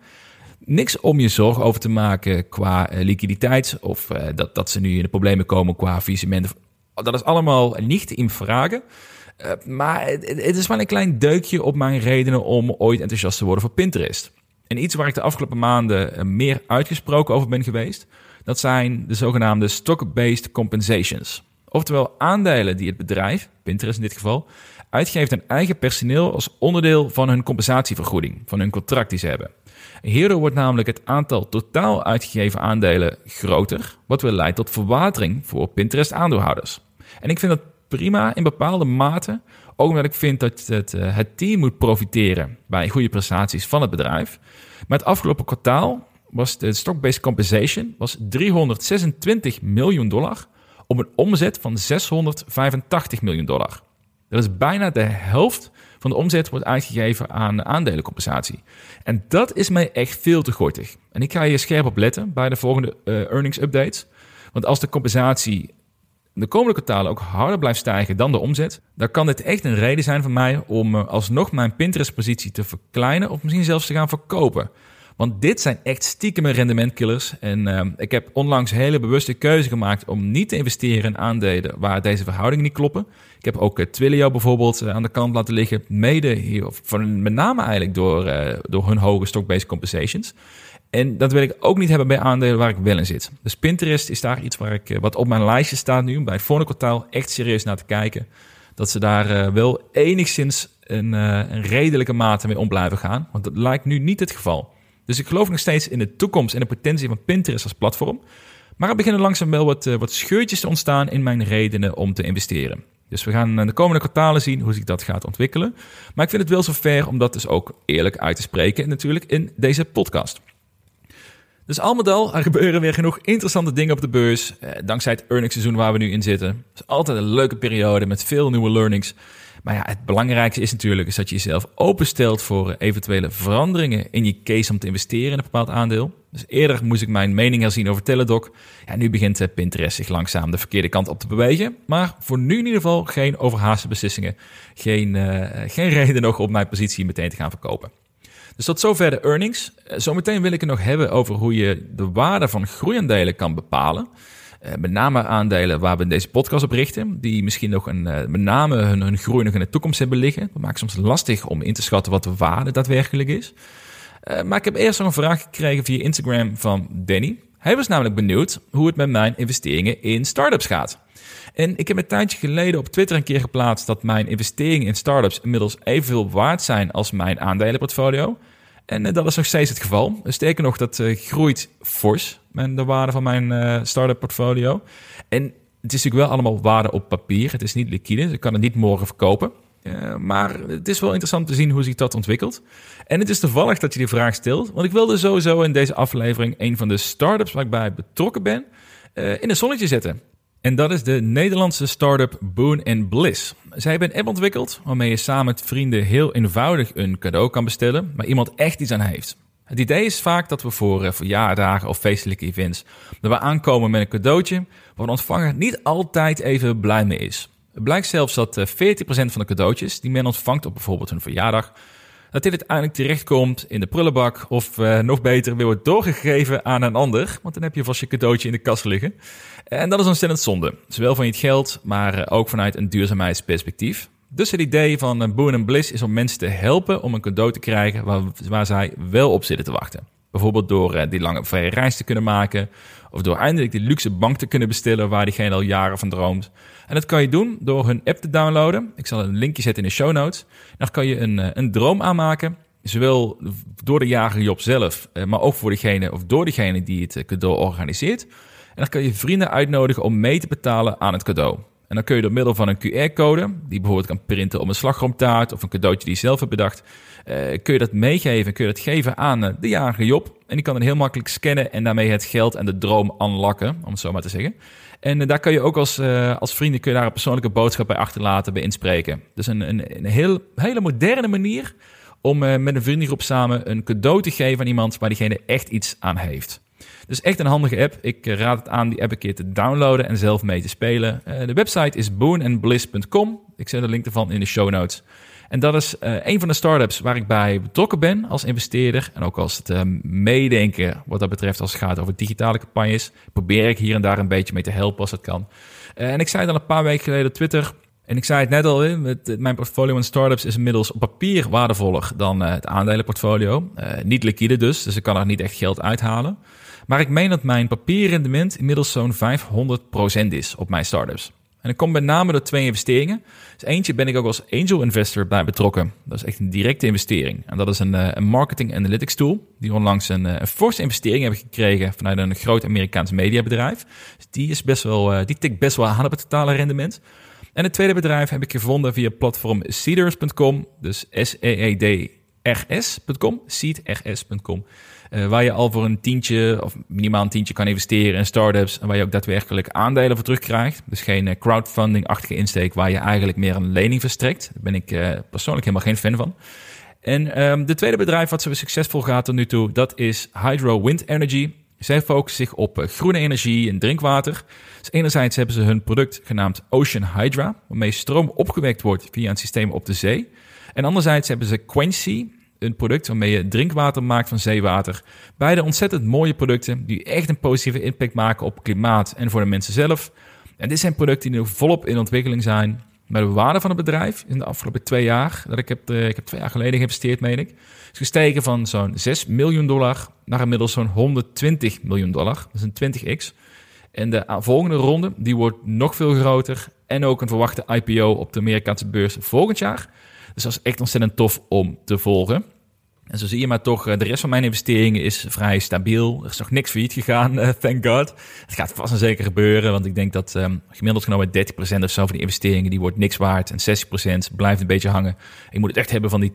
Niks om je zorgen over te maken qua liquiditeit of dat, dat ze nu in de problemen komen qua faillissement. Dat is allemaal niet in vragen. Uh, maar het, is wel een klein deukje op mijn redenen om ooit enthousiast te worden voor Pinterest. En iets waar ik de afgelopen maanden eh, meer uitgesproken over ben geweest, dat zijn de zogenaamde stock-based compensations. Oftewel aandelen die het bedrijf, Pinterest in dit geval, uitgeeft aan eigen personeel als onderdeel van hun compensatievergoeding, van hun contract die ze hebben. Hierdoor wordt namelijk het aantal totaal uitgegeven aandelen groter, wat weer leidt tot verwatering voor Pinterest aandeelhouders. En ik vind dat prima in bepaalde mate. Ook omdat ik vind dat het, uh, het team moet profiteren bij goede prestaties van het bedrijf. Maar het afgelopen kwartaal was de stock-based compensation was 326 miljoen dollar op een omzet van 685 miljoen dollar. Dat is bijna de helft van de omzet wordt uitgegeven aan aandelencompensatie. En dat is mij echt veel te gortig. En ik ga hier scherp op letten bij de volgende uh, earnings updates. Want als de compensatie de komende kwartalen ook harder blijft stijgen dan de omzet, dan kan dit echt een reden zijn voor mij om eh, alsnog mijn Pinterest-positie te verkleinen of misschien zelfs te gaan verkopen. Want dit zijn echt stiekeme rendementkillers. En uh, ik heb onlangs hele bewuste keuze gemaakt om niet te investeren in aandelen waar deze verhoudingen niet kloppen. Ik heb ook uh, Twilio bijvoorbeeld aan de kant laten liggen. Mede hier, van, met name eigenlijk door, door hun hoge stock-based compensations. En dat wil ik ook niet hebben bij aandelen waar ik wel in zit. Dus Pinterest is daar iets waar ik, wat op mijn lijstje staat nu, bij het volgende kwartaal echt serieus naar te kijken. Dat ze daar wel enigszins een, een redelijke mate mee om blijven gaan. Want dat lijkt nu niet het geval. Dus ik geloof nog steeds in de toekomst en de potentie van Pinterest als platform. Maar er beginnen langzaam wel wat, wat scheurtjes te ontstaan in mijn redenen om te investeren. Dus we gaan de komende kwartalen zien hoe zich dat gaat ontwikkelen. Maar ik vind het wel zo fair om dat dus ook eerlijk uit te spreken. natuurlijk in deze podcast. Dus al met al, er gebeuren weer genoeg interessante dingen op de beurs. Eh, dankzij het earningsseizoen waar we nu in zitten. Het is altijd een leuke periode met veel nieuwe learnings. Maar ja, het belangrijkste is natuurlijk is dat je jezelf openstelt voor eventuele veranderingen in je case om te investeren in een bepaald aandeel. Dus eerder moest ik mijn mening herzien over Teledoc. Ja, nu begint eh, Pinterest zich langzaam de verkeerde kant op te bewegen. Maar voor nu in ieder geval geen overhaaste beslissingen. Geen, uh, geen <laughs> reden nog om mijn positie meteen te gaan verkopen. Dus tot zover de earnings. Eh, zometeen wil ik het nog hebben over hoe je de waarde van groeiaandelen kan bepalen. Uh, met name aandelen waar we deze podcast op richten, die misschien nog een, uh, met name hun, hun groei nog in de toekomst hebben liggen. Dat maakt soms lastig om in te schatten wat de waarde daadwerkelijk is. Maar ik heb eerst nog een vraag gekregen via Instagram van Danny. Hij was namelijk benieuwd hoe het met mijn investeringen in startups gaat. En ik heb een tijdje geleden op Twitter een keer geplaatst dat mijn investeringen in startups inmiddels evenveel waard zijn als mijn aandelenportfolio. En dat is nog steeds het geval. Sterker nog, dat groeit fors de waarde van mijn start-up portfolio. En het is natuurlijk wel allemaal waarde op papier. Het is niet liquide, dus ik kan het niet morgen verkopen. Maar het is wel interessant te zien hoe zich dat ontwikkelt. En het is toevallig dat je die vraag stelt, want ik wilde sowieso in deze aflevering een van de startups waar ik bij betrokken ben in een zonnetje zetten. En dat is de Nederlandse start-up Boon Bliss. Zij hebben een app ontwikkeld waarmee je samen met vrienden heel eenvoudig een cadeau kan bestellen, maar iemand echt iets aan heeft. Het idee is vaak dat we voor uh, verjaardagen of feestelijke events... we aankomen met een cadeautje... waar de ontvanger niet altijd even blij mee is. Het blijkt zelfs dat uh, eh, 40% van de cadeautjes die men ontvangt op bijvoorbeeld hun verjaardag... dat dit uiteindelijk terechtkomt in de prullenbak... of uh, nog beter weer wordt doorgegeven aan een ander... want dan heb je vast je cadeautje in de kast liggen. En dat is ontzettend zonde. Zowel van je het geld, maar ook vanuit een duurzaamheidsperspectief... Dus het idee van eh, Boon Bliss is om mensen te helpen om een cadeau te krijgen waar, waar zij wel op zitten te wachten. Bijvoorbeeld door uh, die lange vrije reis te kunnen maken. Of door eindelijk die luxe bank te kunnen bestellen waar diegene al jaren van droomt. En dat kan je doen door hun app te downloaden. Ik zal een linkje zetten in de show notes. Dan kan je een, eh, een droom aanmaken. Zowel door de jager Job zelf, maar ook voor degene of door degene die het cadeau organiseert. En dan kan je vrienden uitnodigen om mee te betalen aan het cadeau. En dan kun je door middel van een QR-code, die bijvoorbeeld kan printen op een slagroomtaart of een cadeautje die je zelf hebt bedacht, uh, kun je dat meegeven, kun je dat geven aan uh, de jarige Job. En die kan dan heel makkelijk scannen en daarmee het geld en de droom unlocken, om het zo maar te zeggen. En uh, daar kun je ook als, als vrienden kun je daar een persoonlijke boodschap bij achterlaten, bij inspreken. Dus een, een, een heel, hele moderne manier om met een vriendengroep samen een cadeau te geven aan iemand waar diegene echt iets aan heeft. Dus echt een handige app. Ik eh, raad het aan die app een keer te downloaden en zelf mee te spelen. Uh, de website is boonandbliss.com. Ik zet de link ervan in de show notes. En dat is uh, een van de startups waar ik bij betrokken ben als investeerder. En ook als het uh, meedenken wat dat betreft als het gaat over digitale campagnes. Probeer ik hier en daar een beetje mee te helpen als het kan. En ik zei dan een paar weken geleden op Twitter. En ik zei het net al, mijn portfolio aan startups is inmiddels op papier waardevoller dan het aandelenportfolio. niet liquide dus, dus ik kan er niet echt geld uithalen. Maar ik meen dat mijn papierrendement inmiddels zo'n 500% is op mijn startups. En dat komt met name door twee investeringen. Dus eentje ben ik ook als angel investor bij betrokken. Dat is echt een directe investering. En dat is een, eh, een marketing analytics tool. Die onlangs een, eh, een forse investering hebben gekregen vanuit een groot Amerikaans mediabedrijf. Dus die, is best wel, eh, die tikt best wel aan op het totale rendement. En het tweede bedrijf heb ik gevonden via platform Seeders.com. Dus S-E-E-D-R-S.com. Seedrs.com. Uh, waar je al voor een tientje of minimaal een tientje kan investeren in startups. En waar je ook daadwerkelijk aandelen voor terugkrijgt. Dus geen uh, crowdfunding-achtige insteek waar je eigenlijk meer een lening verstrekt. Daar ben ik uh, persoonlijk helemaal geen fan van. En um, de tweede bedrijf wat zo succesvol gaat tot nu toe, dat is Hydro Wind Energy. Zij focussen zich op groene energie en drinkwater. Dus enerzijds hebben ze hun product genaamd Ocean Hydra, waarmee stroom opgewekt wordt via een systeem op de zee. En anderzijds hebben ze Quency, Een product waarmee je drinkwater maakt van zeewater. Beide ontzettend mooie producten die echt een positieve impact maken op klimaat en voor de mensen zelf. En dit zijn producten die nu volop in ontwikkeling zijn. Maar de waarde van het bedrijf in de afgelopen twee jaar, dat ik heb, uh, ik heb twee jaar geleden geïnvesteerd, meen ik, is gestegen van zo'n 6 miljoen dollar naar inmiddels zo'n 120 miljoen dollar. Dat is een 20x. En de volgende ronde, die wordt nog veel groter. En ook een verwachte IPO op de Amerikaanse beurs volgend jaar. Dus dat is echt ontzettend tof om te volgen. En zo zie je maar toch, eh, de rest van mijn investeringen is vrij stabiel. Er is nog niks failliet gegaan, uh, thank god. Het gaat vast en zeker gebeuren, want ik denk dat um, gemiddeld genomen 30% of zo van die investeringen, die wordt niks waard. En 60% blijft een beetje hangen. Ik moet het echt hebben van die 10%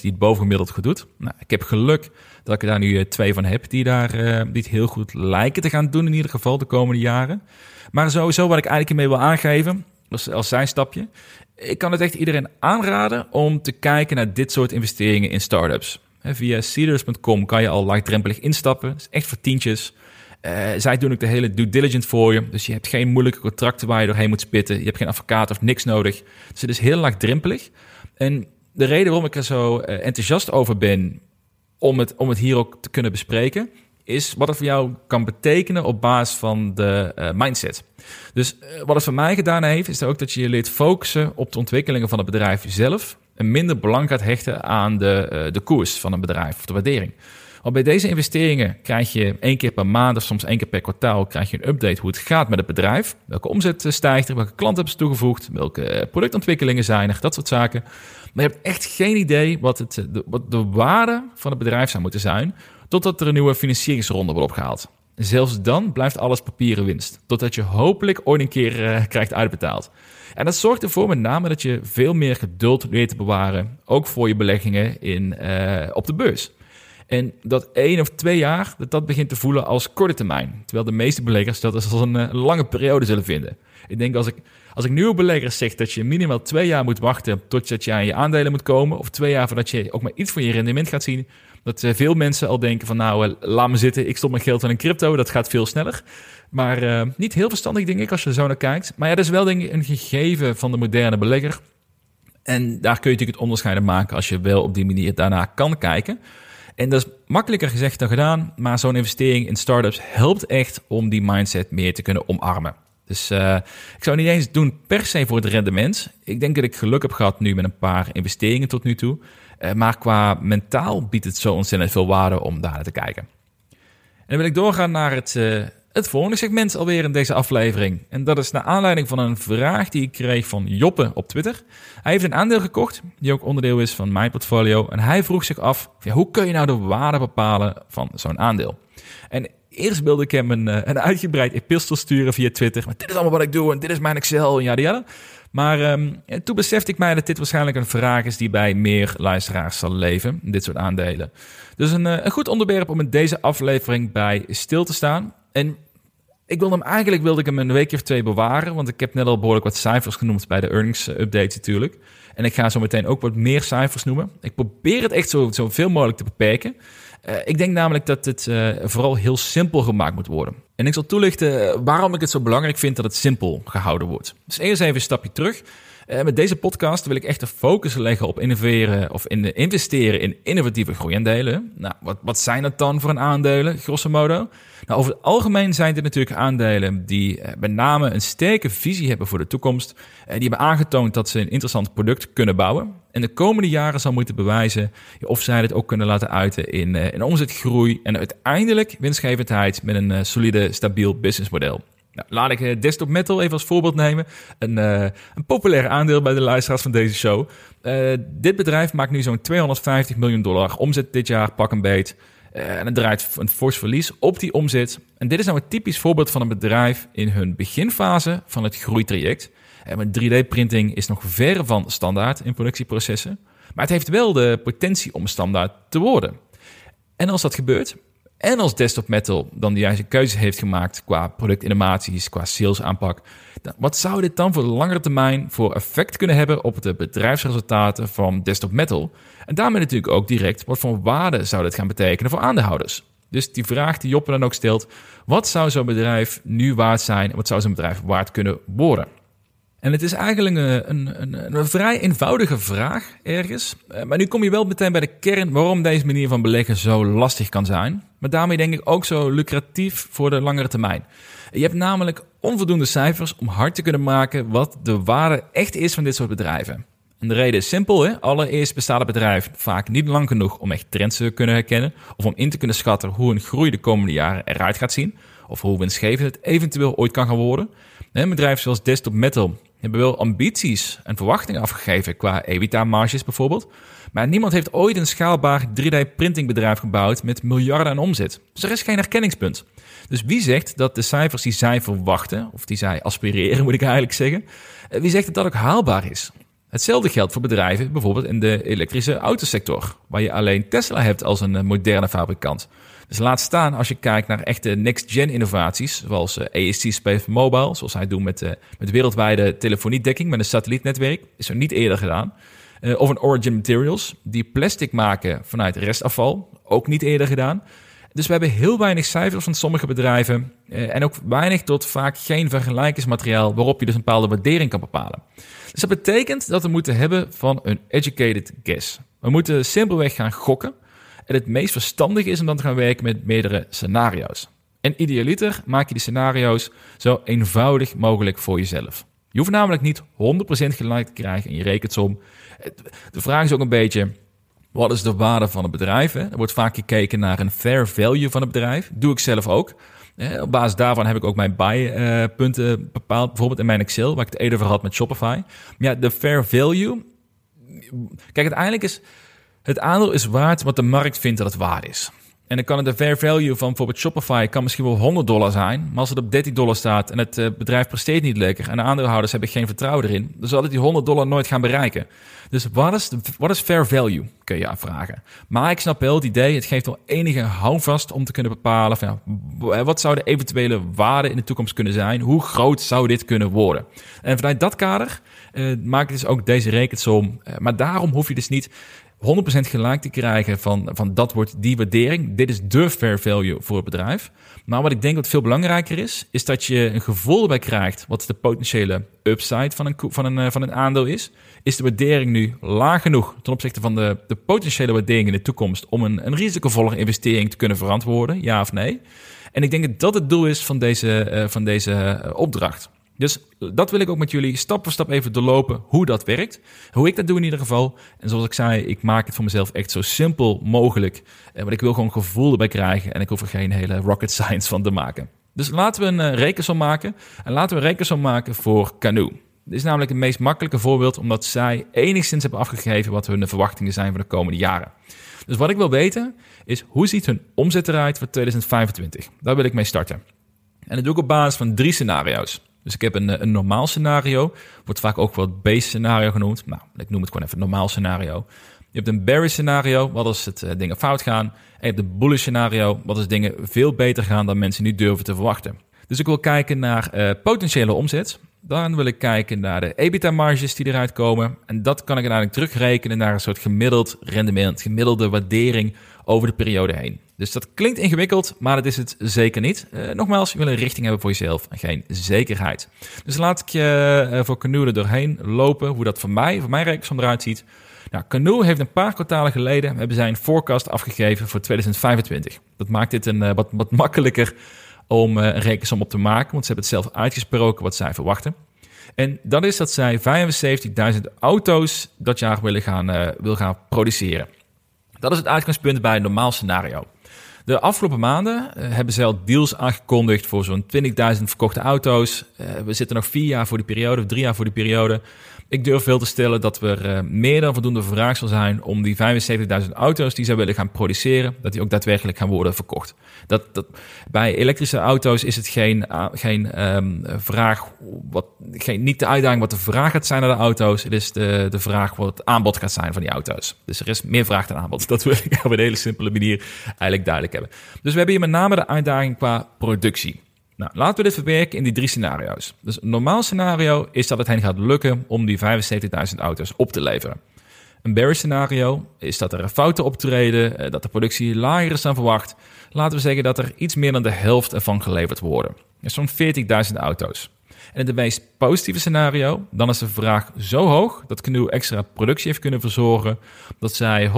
die het bovengemiddeld goed doet. Nou, ik heb geluk dat ik er daar nu uh, twee van heb die, daar, die het heel goed lijken te gaan doen in ieder geval de komende jaren. Maar sowieso wat ik eigenlijk mee wil aangeven, als, als zijn stapje, ik kan het echt iedereen aanraden om te kijken naar dit soort investeringen in startups. Via Seeders.com kan je al laagdrempelig instappen. Dat is echt voor tientjes. Uh, zij doen ook de hele due diligence voor je. Dus je hebt geen moeilijke contracten waar je doorheen moet spitten. Je hebt geen advocaat of niks nodig. Dus het is heel laagdrempelig. En de reden waarom ik er zo uh, enthousiast over ben om het, om het hier ook te kunnen bespreken, is wat het voor jou kan betekenen op basis van de uh, mindset. Dus uh, wat het voor mij gedaan heeft, is ook dat je je leert focussen op de ontwikkelingen van het bedrijf zelf. En minder belang gaat hechten aan de, uh, de koers van een bedrijf of de waardering. Want bij deze investeringen krijg je één keer per maand of soms één keer per kwartaal krijg je een update hoe het gaat met het bedrijf. Welke omzet stijgt er, welke klanten hebben ze toegevoegd, welke productontwikkelingen zijn er, dat soort zaken. Maar je hebt echt geen idee wat, het, de, wat de waarde van het bedrijf zou moeten zijn totdat er een nieuwe financieringsronde wordt opgehaald. Zelfs dan blijft alles papieren winst, totdat je hopelijk ooit een keer uh, krijgt uitbetaald. En dat zorgt ervoor met name dat je veel meer geduld weet te bewaren, ook voor je beleggingen in, uh, op de beurs. En dat één of twee jaar, dat dat begint te voelen als korte termijn. Terwijl de meeste beleggers dat als een, een lange periode zullen vinden. Ik denk als ik, als ik nieuwe beleggers zeg dat je minimaal twee jaar moet wachten totdat je aan je aandelen moet komen, of twee jaar voordat je ook maar iets van je rendement gaat zien, dat uh, veel mensen al denken van nou, uh, laat me zitten, ik stop mijn geld in een crypto, dat gaat veel sneller. Maar uh, niet heel verstandig denk ik als je zo naar kijkt. Maar ja, dat is wel een gegeven van de moderne belegger. En daar kun je natuurlijk het onderscheid maken als je wel op die manier daarna kan kijken. En dat is makkelijker gezegd dan gedaan, maar zo'n investering in startups helpt echt om die mindset meer te kunnen omarmen. Dus ik zou niet eens doen per se voor het rendement. Ik denk dat ik geluk heb gehad nu met een paar investeringen tot nu toe. Uh, maar qua mentaal biedt het zo ontzettend veel waarde om daar naar te kijken. En dan wil ik doorgaan naar het, uh, het volgende segment alweer in deze aflevering. En dat is naar aanleiding van een vraag die ik kreeg van Joppe op Twitter. Hij heeft een aandeel gekocht, die ook onderdeel is van mijn portfolio. En hij vroeg zich af, hoe kun je nou de waarde bepalen van zo'n aandeel? En eerst wilde ik hem een, een uitgebreid epistel sturen via Twitter. Maar dit is allemaal wat ik doe en dit is mijn Excel en ja, ja. Maar um, toen besefte ik mij dat dit waarschijnlijk een vraag is die bij meer luisteraars zal leven. Dit soort aandelen. Dus een, een goed onderwerp om in deze aflevering bij stil te staan. En ik wilde hem eigenlijk wilde ik hem een weekje of twee bewaren. Want ik heb net al behoorlijk wat cijfers genoemd bij de earnings update natuurlijk. En ik ga zo meteen ook wat meer cijfers noemen. Ik probeer het echt zo, zo veel mogelijk te beperken. Uh, ik denk namelijk dat het uh, vooral heel simpel gemaakt moet worden. En ik zal toelichten waarom ik het zo belangrijk vind dat het simpel gehouden wordt. Dus eerst even een stapje terug. Uh, met deze podcast wil ik echt de focus leggen op innoveren of in investeren in innovatieve groeiaandelen. Nou, wat, wat zijn dat dan voor een aandelen, grosso modo? Nou, over het algemeen zijn dit natuurlijk aandelen die uh, met name een sterke visie hebben voor de toekomst. Die hebben aangetoond dat ze een interessant product kunnen bouwen. En de komende jaren zal moeten bewijzen of zij dit ook kunnen laten uiten in, in omzetgroei en uiteindelijk winstgevendheid met een solide, stabiel businessmodel. Nou, laat ik Desktop Metal even als voorbeeld nemen. Een, uh, een populair aandeel bij de luisteraars van deze show. Uh, dit bedrijf maakt nu zo'n 250 miljoen dollar omzet dit jaar, pak een beet. En het draait een fors verlies op die omzet. En dit is nou een typisch voorbeeld van een bedrijf in hun beginfase van het groeitraject. En met 3D-printing is nog ver van standaard in productieprocessen. Maar het heeft wel de potentie om standaard te worden. En als dat gebeurt, en als Desktop Metal dan de juiste keuze heeft gemaakt qua productinnovaties, qua sales aanpak, wat zou dit dan voor de langere termijn voor effect kunnen hebben op de bedrijfsresultaten van Desktop Metal? En daarmee natuurlijk ook direct, wat voor waarde zou dit gaan betekenen voor aandeelhouders? Dus die vraag die Joppe dan ook stelt, wat zou zo'n bedrijf nu waard zijn en wat zou zo'n bedrijf waard kunnen worden? En het is eigenlijk een, een, een, een vrij eenvoudige vraag ergens. Eh, maar nu kom je wel meteen bij de kern waarom deze manier van beleggen zo lastig kan zijn. Maar daarmee denk ik ook zo lucratief voor de langere termijn. Je hebt namelijk onvoldoende cijfers om hard te kunnen maken wat de waarde echt is van dit soort bedrijven. En de reden is simpel. Hè? Allereerst bestaat het bedrijf vaak niet lang genoeg om echt trends te kunnen herkennen. Of om in te kunnen schatten hoe een groei de komende jaren eruit gaat zien. Of hoe winstgevend het eventueel ooit kan gaan worden. Een bedrijf zoals Desktop Metal hebben wel ambities en verwachtingen afgegeven qua EBITDA-marges bijvoorbeeld. Maar niemand heeft ooit een schaalbaar 3D-printingbedrijf gebouwd met miljarden aan omzet. Dus er is geen herkenningspunt. Dus wie zegt dat de cijfers die zij verwachten, of die zij aspireren moet ik eigenlijk zeggen, eh, wie zegt dat dat ook haalbaar is? Hetzelfde geldt voor bedrijven, bijvoorbeeld in de elektrische autosector, waar je alleen Tesla hebt als een eh, moderne fabrikant. Dus laat staan als je kijkt naar echte next-gen innovaties, zoals uh, AST Space Mobile, zoals hij doet met, uh, met wereldwijde telefoniedekking met een satellietnetwerk, is er niet eerder gedaan. Uh, of een Origin Materials, die plastic maken vanuit restafval, ook niet eerder gedaan. Dus we hebben heel weinig cijfers van sommige bedrijven en ook weinig tot vaak geen vergelijkingsmateriaal waarop je dus een bepaalde waardering kan bepalen. Dus dat betekent dat we moeten hebben van een educated guess. We moeten simpelweg gaan gokken en het meest verstandig is om dan te gaan werken met meerdere scenario's. En idealiter maak je die scenario's zo eenvoudig mogelijk voor jezelf. Je hoeft namelijk niet 100% gelijk te krijgen in je rekensom. De vraag is ook een beetje, wat is de waarde van het bedrijf? Er wordt vaak gekeken naar een fair value van het bedrijf. doe ik zelf ook. Op basis daarvan heb ik ook mijn buy-punten bepaald. Bijvoorbeeld in mijn Excel, waar ik het eerder over had met Shopify. Maar ja, de fair value... Kijk, uiteindelijk is het aandeel is waard wat de markt vindt dat het waard is. En dan kan het de fair value van bijvoorbeeld Shopify kan misschien wel 100 dollar zijn. Maar als het op 13 dollar staat en het eh, bedrijf presteert niet lekker en de aandeelhouders hebben geen vertrouwen erin, dan zal het die 100 dollar nooit gaan bereiken. Dus wat is, wat is fair value, kun je afvragen. Maar ik snap wel het idee, het geeft wel enige houvast om te kunnen bepalen van, ja, wat zou de eventuele waarde in de toekomst kunnen zijn? Hoe groot zou dit kunnen worden? En vanuit dat kader uh, maak ik dus ook deze rekensom. Uh, maar daarom hoef je dus niet 100% gelijk te krijgen van, van dat wordt die waardering. Dit is de fair value voor het bedrijf. Maar wat ik denk wat veel belangrijker is, is dat je een gevoel erbij krijgt wat de potentiële upside van een, van een, eh, van een aandeel is. Is de waardering nu laag genoeg ten opzichte van de, de potentiële waardering in de toekomst om een, een risicovolle investering te kunnen verantwoorden, ja of nee? En ik denk dat dat het doel is van deze, uh, van deze uh, opdracht. Dus dat wil ik ook met jullie stap voor stap even doorlopen hoe dat werkt. Hoe ik dat doe in ieder geval. En zoals ik zei, ik maak het voor mezelf echt zo simpel mogelijk. Eh, want ik wil gewoon gevoel erbij krijgen en ik hoef er geen hele rocket <laughs> science van te maken. Dus laten we een uh, rekensom maken. En laten we een rekensom maken voor Canoe. Dit is namelijk het meest makkelijke voorbeeld, omdat zij enigszins hebben afgegeven wat hun verwachtingen zijn voor de komende jaren. Dus wat ik wil weten is hoe ziet hun omzet eruit voor 2025? Daar wil ik mee starten. En dat doe ik op basis van drie scenario's. Dus ik heb een, een normaal scenario. Wordt vaak ook wel base scenario genoemd. Nou, ik noem het gewoon even normaal scenario. Je hebt een bearish scenario, wat als het uh, dingen fout gaan. En je hebt een bullish scenario, wat als dingen veel beter gaan dan mensen nu durven te verwachten. Dus ik wil kijken naar uh, potentiële omzet. Dan wil ik kijken naar de EBITDA-marges die eruit komen. En dat kan ik uiteindelijk terugrekenen naar een soort gemiddeld rendement, gemiddelde waardering over de periode heen. Dus dat klinkt ingewikkeld, maar dat is het zeker niet. Uh, nogmaals, je wil een richting hebben voor jezelf en geen zekerheid. Dus laat ik je uh, voor Canoe er doorheen lopen, hoe dat voor mij, voor mijn rekensom eruit ziet. Nou, Canoe heeft een paar kwartalen geleden hebben zij een forecast afgegeven voor 2025. Dat maakt dit een uh, wat, wat makkelijker om een rekensom op te maken, want ze hebben het zelf uitgesproken wat zij verwachten. En dat is dat zij 75.000 auto's dat jaar willen gaan, wil gaan produceren. Dat is het uitgangspunt bij een normaal scenario. De afgelopen maanden eh, hebben ze al deals aangekondigd voor zo'n 20.000 verkochte auto's. Uh, we zitten nog vier jaar voor die periode, of drie jaar voor die periode. Ik durf veel te stellen dat er uh, meer dan voldoende vraag zal zijn om die 75.000 auto's die ze willen gaan produceren, dat die ook daadwerkelijk gaan worden verkocht. Dat, dat, bij elektrische auto's is het geen, uh, geen um, vraag, wat, geen, niet de uitdaging wat de vraag gaat zijn naar de auto's. Het is de, de vraag wat het aanbod gaat zijn van die auto's. Dus er is meer vraag dan aanbod. <laughs> Dat wil ik op een hele simpele manier eigenlijk duidelijk hebben. Dus we hebben hier met name de uitdaging qua productie. Nou, laten we dit verwerken in die drie scenario's. Dus een normaal scenario is dat het hen gaat lukken om die 75.000 auto's op te leveren. Een bearish scenario is dat er fouten optreden, eh, dat de productie lager is dan verwacht. Laten we zeggen dat er iets meer dan de helft ervan geleverd worden. Dus zo'n 40.000 auto's. En in het meest positieve scenario, dan is de vraag zo hoog dat Canoe extra productie heeft kunnen verzorgen dat zij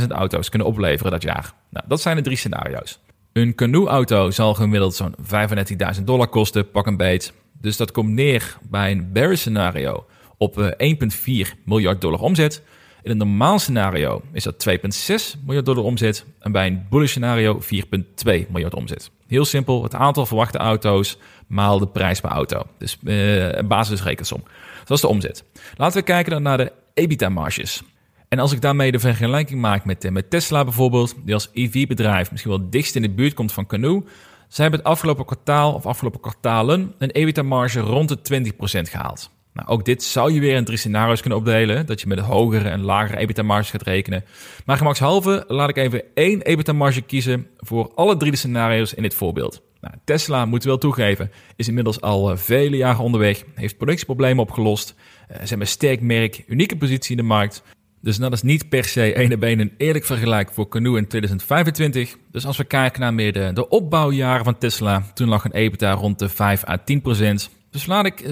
120.000 auto's kunnen opleveren dat jaar. Nou, dat zijn de drie scenario's. Een Canoe-auto zal gemiddeld zo'n 35.000 dollar kosten, pak een beet. Dus dat komt neer bij een bear scenario op 1,4 eh, miljard dollar omzet. In een normaal scenario is dat 2,6 miljard dollar omzet. En bij een bullish scenario 4,2 miljard omzet. Heel simpel, het aantal verwachte auto's maal de prijs per auto. Dus uh, een basisrekensom. Dat is de omzet. Laten we kijken dan naar de EBITDA-marges. En als ik daarmee de vergelijking maak met, eh, met Tesla bijvoorbeeld, die als EV-bedrijf misschien wel dichtst in de buurt komt van Canoe, zij hebben het afgelopen kwartaal of afgelopen kwartalen een EBITDA-marge rond de 20% gehaald. Nou, ook dit zou je weer in drie scenario's kunnen opdelen, dat je met een hogere en lagere EBITDA-marges gaat rekenen. Maar gemakshalve laat ik even één EBITDA-marge kiezen voor alle drie de scenario's in dit voorbeeld. Nou, Tesla, moet wel toegeven, is inmiddels al eh, vele jaren onderweg, heeft productieproblemen opgelost, uh, ze hebben een sterk merk, unieke positie in de markt. Dus dat is niet per se ene been een eerlijk vergelijk voor Canoe in 2025. Dus als we kijken naar meer de, opbouwjaren van Tesla, toen lag een EBITDA rond de 5 à 10 procent. Dus laat ik 7,5%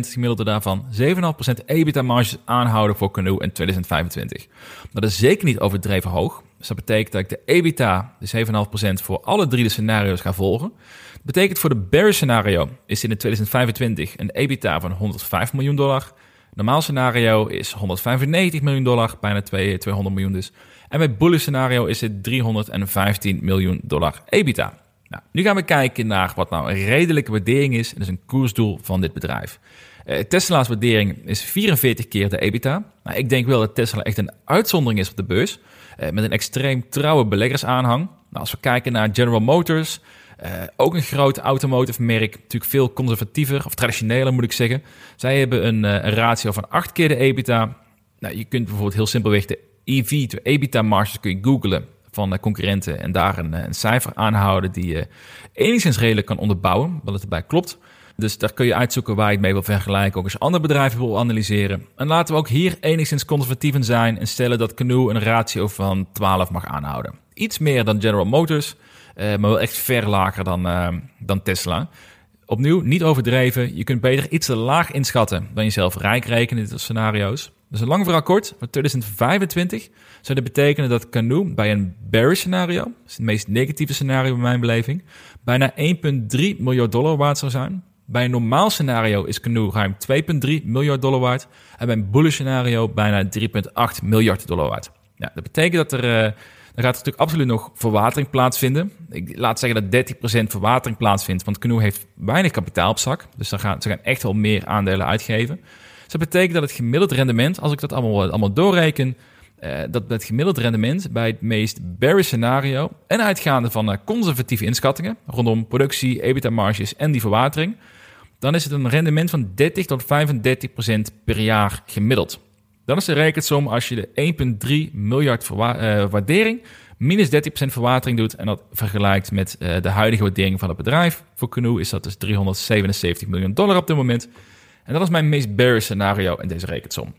gemiddelde daarvan, 7,5% EBITDA marges aanhouden voor Canoe in 2025. Dat is zeker niet overdreven hoog. Dus dat betekent dat ik de EBITDA, de 7,5% voor alle drie de scenario's ga volgen. Dat betekent voor de bear scenario is in 2025 een EBITDA van 105 miljoen dollar. Normaal scenario is 195 miljoen dollar, bijna 200 miljoen dus. En bij bullish scenario is het 315 miljoen dollar EBITDA. Nou, nu gaan we kijken naar wat nou een redelijke waardering is. En dat is een koersdoel van dit bedrijf. Uh, Tesla's waardering is 44 keer de EBITDA. Nou, ik denk wel dat Tesla echt een uitzondering is op de beurs. Uh, met een extreem trouwe beleggersaanhang. Nou, als we kijken naar General Motors, uh, ook een groot automotive merk, natuurlijk veel conservatiever of traditioneler moet ik zeggen. Zij hebben een, een ratio van 8 keer de EBITDA. Nou, je kunt bijvoorbeeld heel simpelweg de EV to EBITDA marges kun je googlen van concurrenten en daar een, een cijfer aanhouden die je enigszins redelijk kan onderbouwen, wat het erbij klopt. Dus daar kun je uitzoeken waar je het mee wil vergelijken, ook als andere bedrijven wil analyseren. En laten we ook hier enigszins conservatief in zijn en stellen dat Canoe een ratio van 12 mag aanhouden. Iets meer dan General Motors, eh, maar wel echt ver lager dan, uh, dan Tesla. Opnieuw, niet overdreven. Je kunt beter iets te laag inschatten dan jezelf rijk rekenen in dit scenario's. Dus een lang verhaal kort, voor 2025 zou dit betekenen dat Canoe bij een bearish scenario, dat is het meest negatieve scenario in mijn beleving, bijna 1,3 miljard dollar waard zou zijn. Bij een normaal scenario is Canoe ruim 2,3 miljard dollar waard. En bij een bullish scenario bijna 3,8 miljard dollar waard. Ja, dat betekent dat er, uh, er gaat natuurlijk absoluut nog verwatering plaatsvinden. Ik laat zeggen dat 30% verwatering plaatsvindt, want Canoe heeft weinig kapitaal op zak. Dus dan gaan, ze gaan echt wel meer aandelen uitgeven. Dus dat betekent dat het gemiddeld rendement, als ik dat allemaal, allemaal doorreken, uh, dat het gemiddeld rendement bij het meest bearish scenario en uitgaande van uh, conservatieve inschattingen rondom productie, EBITDA-marges en die verwatering, dan is het een rendement van 30 tot 35 procent per jaar gemiddeld. Dan is de rekensom als je de 1,3 miljard uh, waardering minus 30% verwatering doet en dat vergelijkt met de huidige waardering van het bedrijf. Voor Canoe is dat dus 377 miljoen dollar op dit moment. En dat is mijn meest bearish scenario in deze rekensom.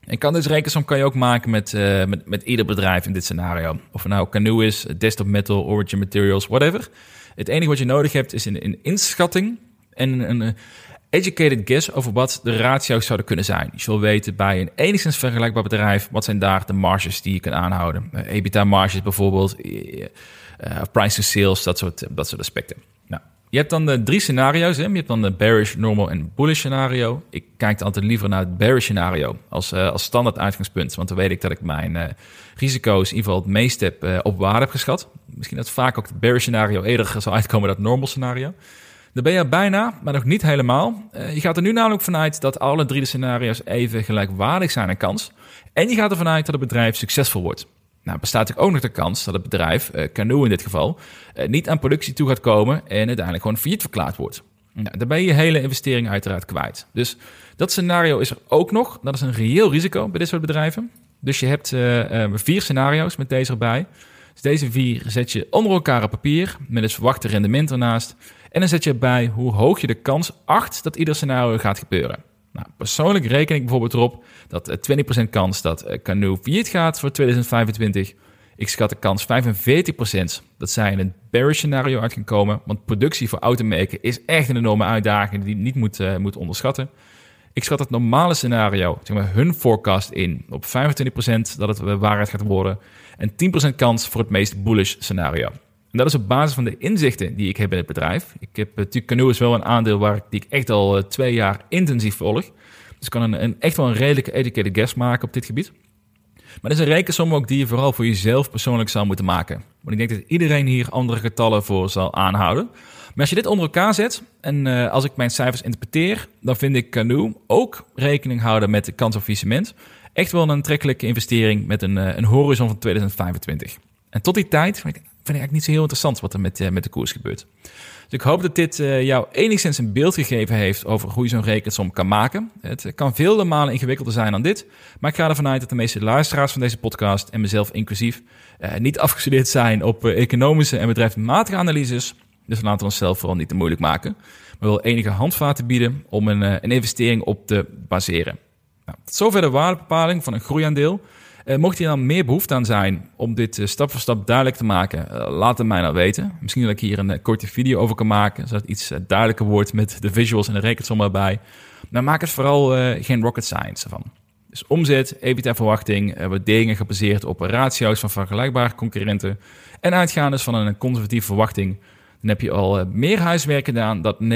En kan deze rekensom kan je ook maken met, uh, met, met ieder bedrijf in dit scenario. Of het nou Canoe is, Desktop Metal, Origin Materials, whatever. Het enige wat je nodig hebt is een, een inschatting en een educated guess over wat de ratio's zouden kunnen zijn. Je zult weten bij een enigszins vergelijkbaar bedrijf, wat zijn daar de marges die je kan aanhouden. Uh, EBITDA marges bijvoorbeeld, uh, price to sales, dat soort, dat soort aspecten. Je hebt dan de drie scenario's. Hè? Je hebt dan de bearish, normal en bullish scenario. Ik kijk altijd liever naar het bearish scenario als, als standaard uitgangspunt. Want dan weet ik dat ik mijn risico's in ieder geval het meest heb op waarde heb geschat. Misschien dat vaak ook het bearish scenario eerder <laughs> zal uitkomen dan het normal scenario. Dan ben je bijna, maar nog niet helemaal. je gaat er nu namelijk vanuit dat alle drie de scenario's even gelijkwaardig zijn aan kans. En je gaat ervan uit dat het bedrijf succesvol wordt. Nou, bestaat ook nog de kans dat het bedrijf, uh, Canoe in dit geval, uh, niet aan productie toe gaat komen en uiteindelijk gewoon failliet verklaard wordt. Nou, dan ben je je hele investering uiteraard kwijt. Dus dat scenario is er ook nog. Dat is een reëel risico bij dit soort bedrijven. Dus je hebt vier scenario's met deze erbij. Dus deze vier zet je onder elkaar op papier met het verwachte rendement ernaast. En dan zet je erbij hoe hoog je de kans acht dat ieder scenario gaat gebeuren. Nou, persoonlijk reken ik bijvoorbeeld erop dat 20% kans dat Canoe failliet gaat voor 2025 Ik schat de kans 45% dat zij in een bearish scenario uit gaan komen. Want productie voor automerken is echt een enorme uitdaging die je niet moet, uh, moet onderschatten. Ik schat het normale scenario, zeg maar hun forecast in, op 25% dat het waarheid gaat worden. En 10% kans voor het meest bullish scenario. En dat is op basis van de inzichten die ik heb in het bedrijf. Ik heb natuurlijk Canoe is wel een aandeel waar ik, die ik echt al uh, twee jaar intensief volg. Dus ik kan een, een, echt wel een redelijke educated guess maken op dit gebied. Maar er is een rekensom ook die je vooral voor jezelf persoonlijk zou moeten maken. Want ik denk dat iedereen hier andere getallen voor zal aanhouden. Maar als je dit onder elkaar zet en uh, als ik mijn cijfers interpreteer, dan vind ik Canoe ook rekening houden met de kans op faillissement. Echt wel een aantrekkelijke investering met een, een horizon van 2025. En tot die tijd vind ik, eigenlijk niet zo heel interessant wat er met, uh, met de koers gebeurt. Dus ik hoop dat dit uh, jou enigszins een beeld gegeven heeft over hoe je zo'n rekensom kan maken. Het kan vele malen ingewikkelder zijn dan dit, maar ik ga ervan uit dat de meeste luisteraars van deze podcast en mezelf inclusief uh, niet afgestudeerd zijn op economische en bedrijfsmatige analyses. Dus laten we onszelf vooral niet te moeilijk maken, maar wel enige handvaten bieden om een, een investering op te baseren. Nou, tot zover de waardebepaling van een groeiaandeel. Uh, mocht je dan meer behoefte aan zijn om dit uh, stap voor stap duidelijk te maken, uh, laat het mij dan weten. Misschien dat ik hier een korte video over kan maken, zodat iets duidelijker wordt met de visuals en de rekensom erbij. Maar maak het vooral geen rocket science ervan. Dus omzet, EBITDA-verwachting, waarderingen gebaseerd op ratio's van vergelijkbare concurrenten en uitgaande van een conservatieve verwachting dan heb je al uh, meer huiswerk gedaan dat 99%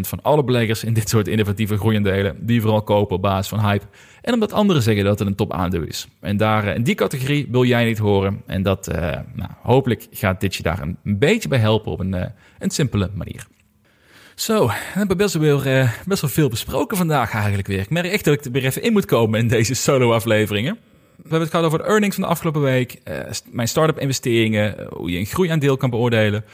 van alle beleggers in dit soort innovatieve groeiendelen, die vooral kopen op basis van hype. En omdat anderen zeggen dat het een top aandeel is. En daar, uh, in die categorie wil jij niet horen. En dat, uh, nou, hopelijk gaat dit je daar een, een beetje bij helpen op een, een simpele manier. Zo, we hebben best wel, weer, best wel veel besproken vandaag eigenlijk weer. Ik merk echt dat ik er weer even in moet komen in deze solo-afleveringen. We hebben het gehad over de earnings van de afgelopen week, mijn start-up investeringen, hoe je een groeiaandeel kan beoordelen.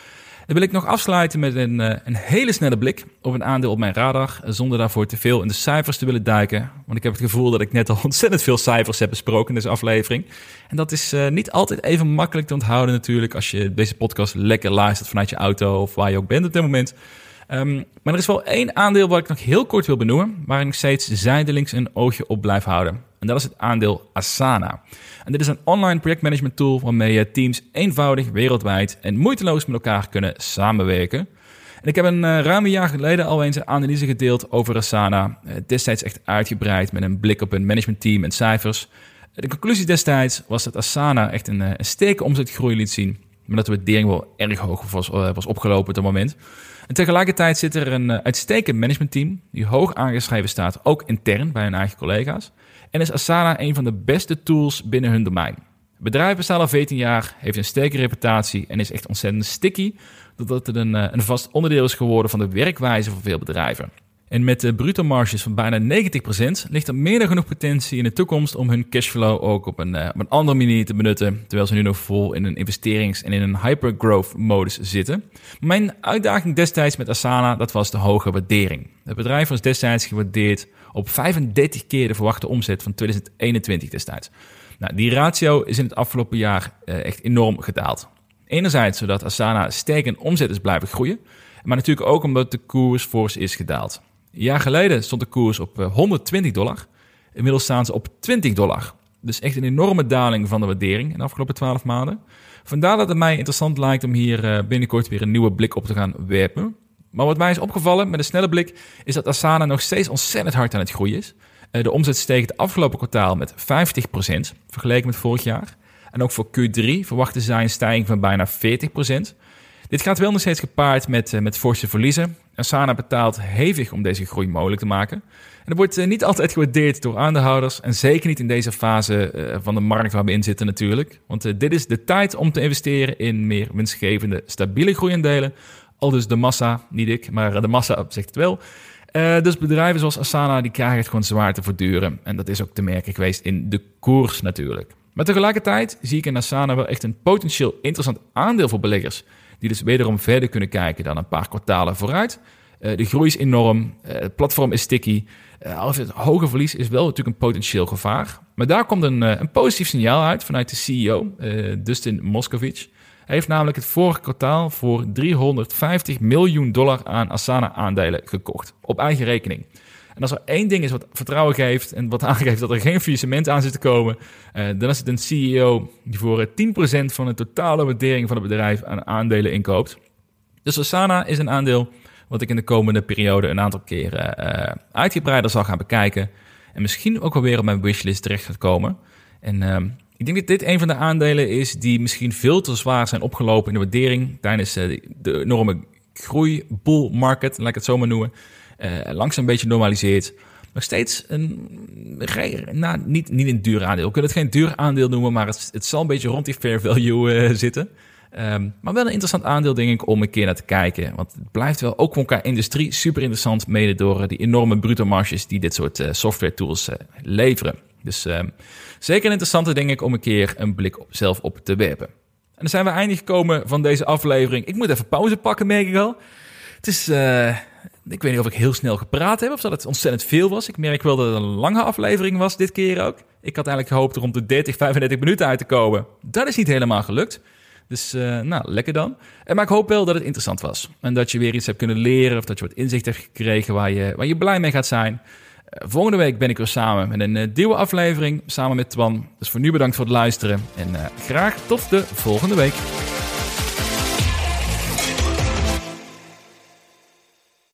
Dan wil ik nog afsluiten met een, uh, een hele snelle blik op een aandeel op mijn radar, zonder daarvoor te veel in de cijfers te willen duiken. Want ik heb het gevoel dat ik net al <laughs> ontzettend veel cijfers heb besproken in deze aflevering. En dat is uh, niet altijd even makkelijk te onthouden natuurlijk als je deze podcast lekker luistert vanuit je auto of waar je ook bent op dit moment. Um, maar er is wel één aandeel wat ik nog heel kort wil benoemen, waar ik steeds zijdelings een oogje op blijf houden. En dat is het aandeel Asana. En dit is een online projectmanagement tool waarmee je teams eenvoudig wereldwijd en moeiteloos met elkaar kunnen samenwerken. En ik heb een uh, ruim een jaar geleden al eens een analyse gedeeld over Asana. Uh, destijds echt uitgebreid met een blik op een managementteam en cijfers. De conclusie destijds was dat Asana echt een, een sterke omzetgroei liet zien. Maar dat de waardering wel erg hoog was, was opgelopen op dat moment. En tegelijkertijd zit er een uitstekend managementteam die hoog aangeschreven staat, ook intern bij hun eigen collega's. En is Asana een van de beste tools binnen hun domein. Het bedrijf bestaat al 14 jaar, heeft een sterke reputatie en is echt ontzettend sticky, doordat het een, een vast onderdeel is geworden van de werkwijze van veel bedrijven. En met de bruto marges van bijna 90% ligt er meer dan genoeg potentie in de toekomst om hun cashflow ook op een, uh, op een andere manier te benutten, terwijl ze nu nog vol in een investerings- en in een hypergrowth modus zitten. Mijn uitdaging destijds met Asana, dat was de hoge waardering. Het bedrijf was destijds gewaardeerd op 35 keer de verwachte omzet van 2021 destijds. Nou, die ratio is in het afgelopen jaar uh, echt enorm gedaald. Enerzijds zodat Asana sterk in omzet is blijven groeien, maar natuurlijk ook omdat de koers fors is gedaald. Een jaar geleden stond de koers op 120 eh, dollar. Inmiddels staan ze op 20 dollar. Dus echt een enorme daling van de waardering in de afgelopen 12 maanden. Vandaar dat het mij interessant lijkt om hier eh, binnenkort weer een nieuwe blik op te gaan werpen. Maar wat mij is opgevallen met een snelle blik is dat Asana nog steeds ontzettend hard aan het groeien is. Eh, de omzet steeg het afgelopen kwartaal met 50% vergeleken met vorig jaar. En ook voor Q3 verwachten zij een stijging van bijna 40%. Dit gaat wel nog steeds gepaard met, met forse verliezen. Asana betaalt hevig om deze groei mogelijk te maken. En dat wordt niet altijd gewaardeerd door aandeelhouders. En zeker niet in deze fase van de markt waar we in zitten natuurlijk. Want dit is de tijd om te investeren in meer winstgevende, stabiele groeiendelen. Al dus de massa, niet ik, maar de massa zegt het wel. Dus bedrijven zoals Asana, die krijgen het gewoon zwaar te verduren. En dat is ook te merken geweest in de koers natuurlijk. Maar tegelijkertijd zie ik in Asana wel echt een potentieel interessant aandeel voor beleggers die dus wederom verder kunnen kijken dan een paar kwartalen vooruit. Uh, de groei is enorm, uh, het platform is sticky. Uh, het hoge verlies is wel natuurlijk een potentieel gevaar. Maar daar komt een, een positief signaal uit vanuit de CEO, Dustin Moskovich. Hij heeft namelijk het vorige kwartaal voor 350 miljoen dollar aan Asana-aandelen gekocht, op eigen rekening. En als er één ding is wat vertrouwen geeft en wat <laughs> aangeeft dat er geen faillissement aan zit te komen, uh, dan is het een CEO die voor 10% van de totale waardering van het bedrijf aan aandelen inkoopt. Dus Asana is een aandeel wat ik in de komende periode een aantal keren uh, uitgebreider zal gaan bekijken. En misschien ook wel weer op mijn wishlist terecht gaat komen. En uh, ik denk dat dit een van de aandelen is die misschien veel te zwaar zijn opgelopen in de waardering tijdens de enorme groei bull market, laat ik het zo maar noemen. Langzaam een beetje normaliseert. Nog steeds een, nou, niet, niet een duur aandeel. We kunnen het geen duur aandeel noemen, maar het, het zal een beetje rond die fair value zitten. Um, maar wel een interessant aandeel, denk ik, om een keer naar te kijken. Want het blijft wel ook van qua industrie super interessant, mede door uh, die enorme bruto marges die dit soort software tools leveren. Dus um, zeker een interessante, denk ik, om een keer een blik op, zelf op te werpen. En dan zijn we eindelijk gekomen van deze aflevering. Ik moet even pauze pakken, merk ik al. Het is, ik weet niet of ik heel snel gepraat heb of dat het ontzettend veel was. Ik merk wel dat het een lange aflevering was dit keer ook. Ik had eigenlijk gehoopt rond de 30, 35 minuten uit te komen. Dat is niet helemaal gelukt. Dus uh, nou, lekker dan. En, maar ik hoop wel dat het interessant was. En dat je weer iets hebt kunnen leren of dat je wat inzicht hebt gekregen waar je, waar je blij mee gaat zijn. Uh, volgende week ben ik weer samen met een uh, nieuwe aflevering, samen met Twan. Dus voor nu bedankt voor het luisteren en graag tot de volgende week.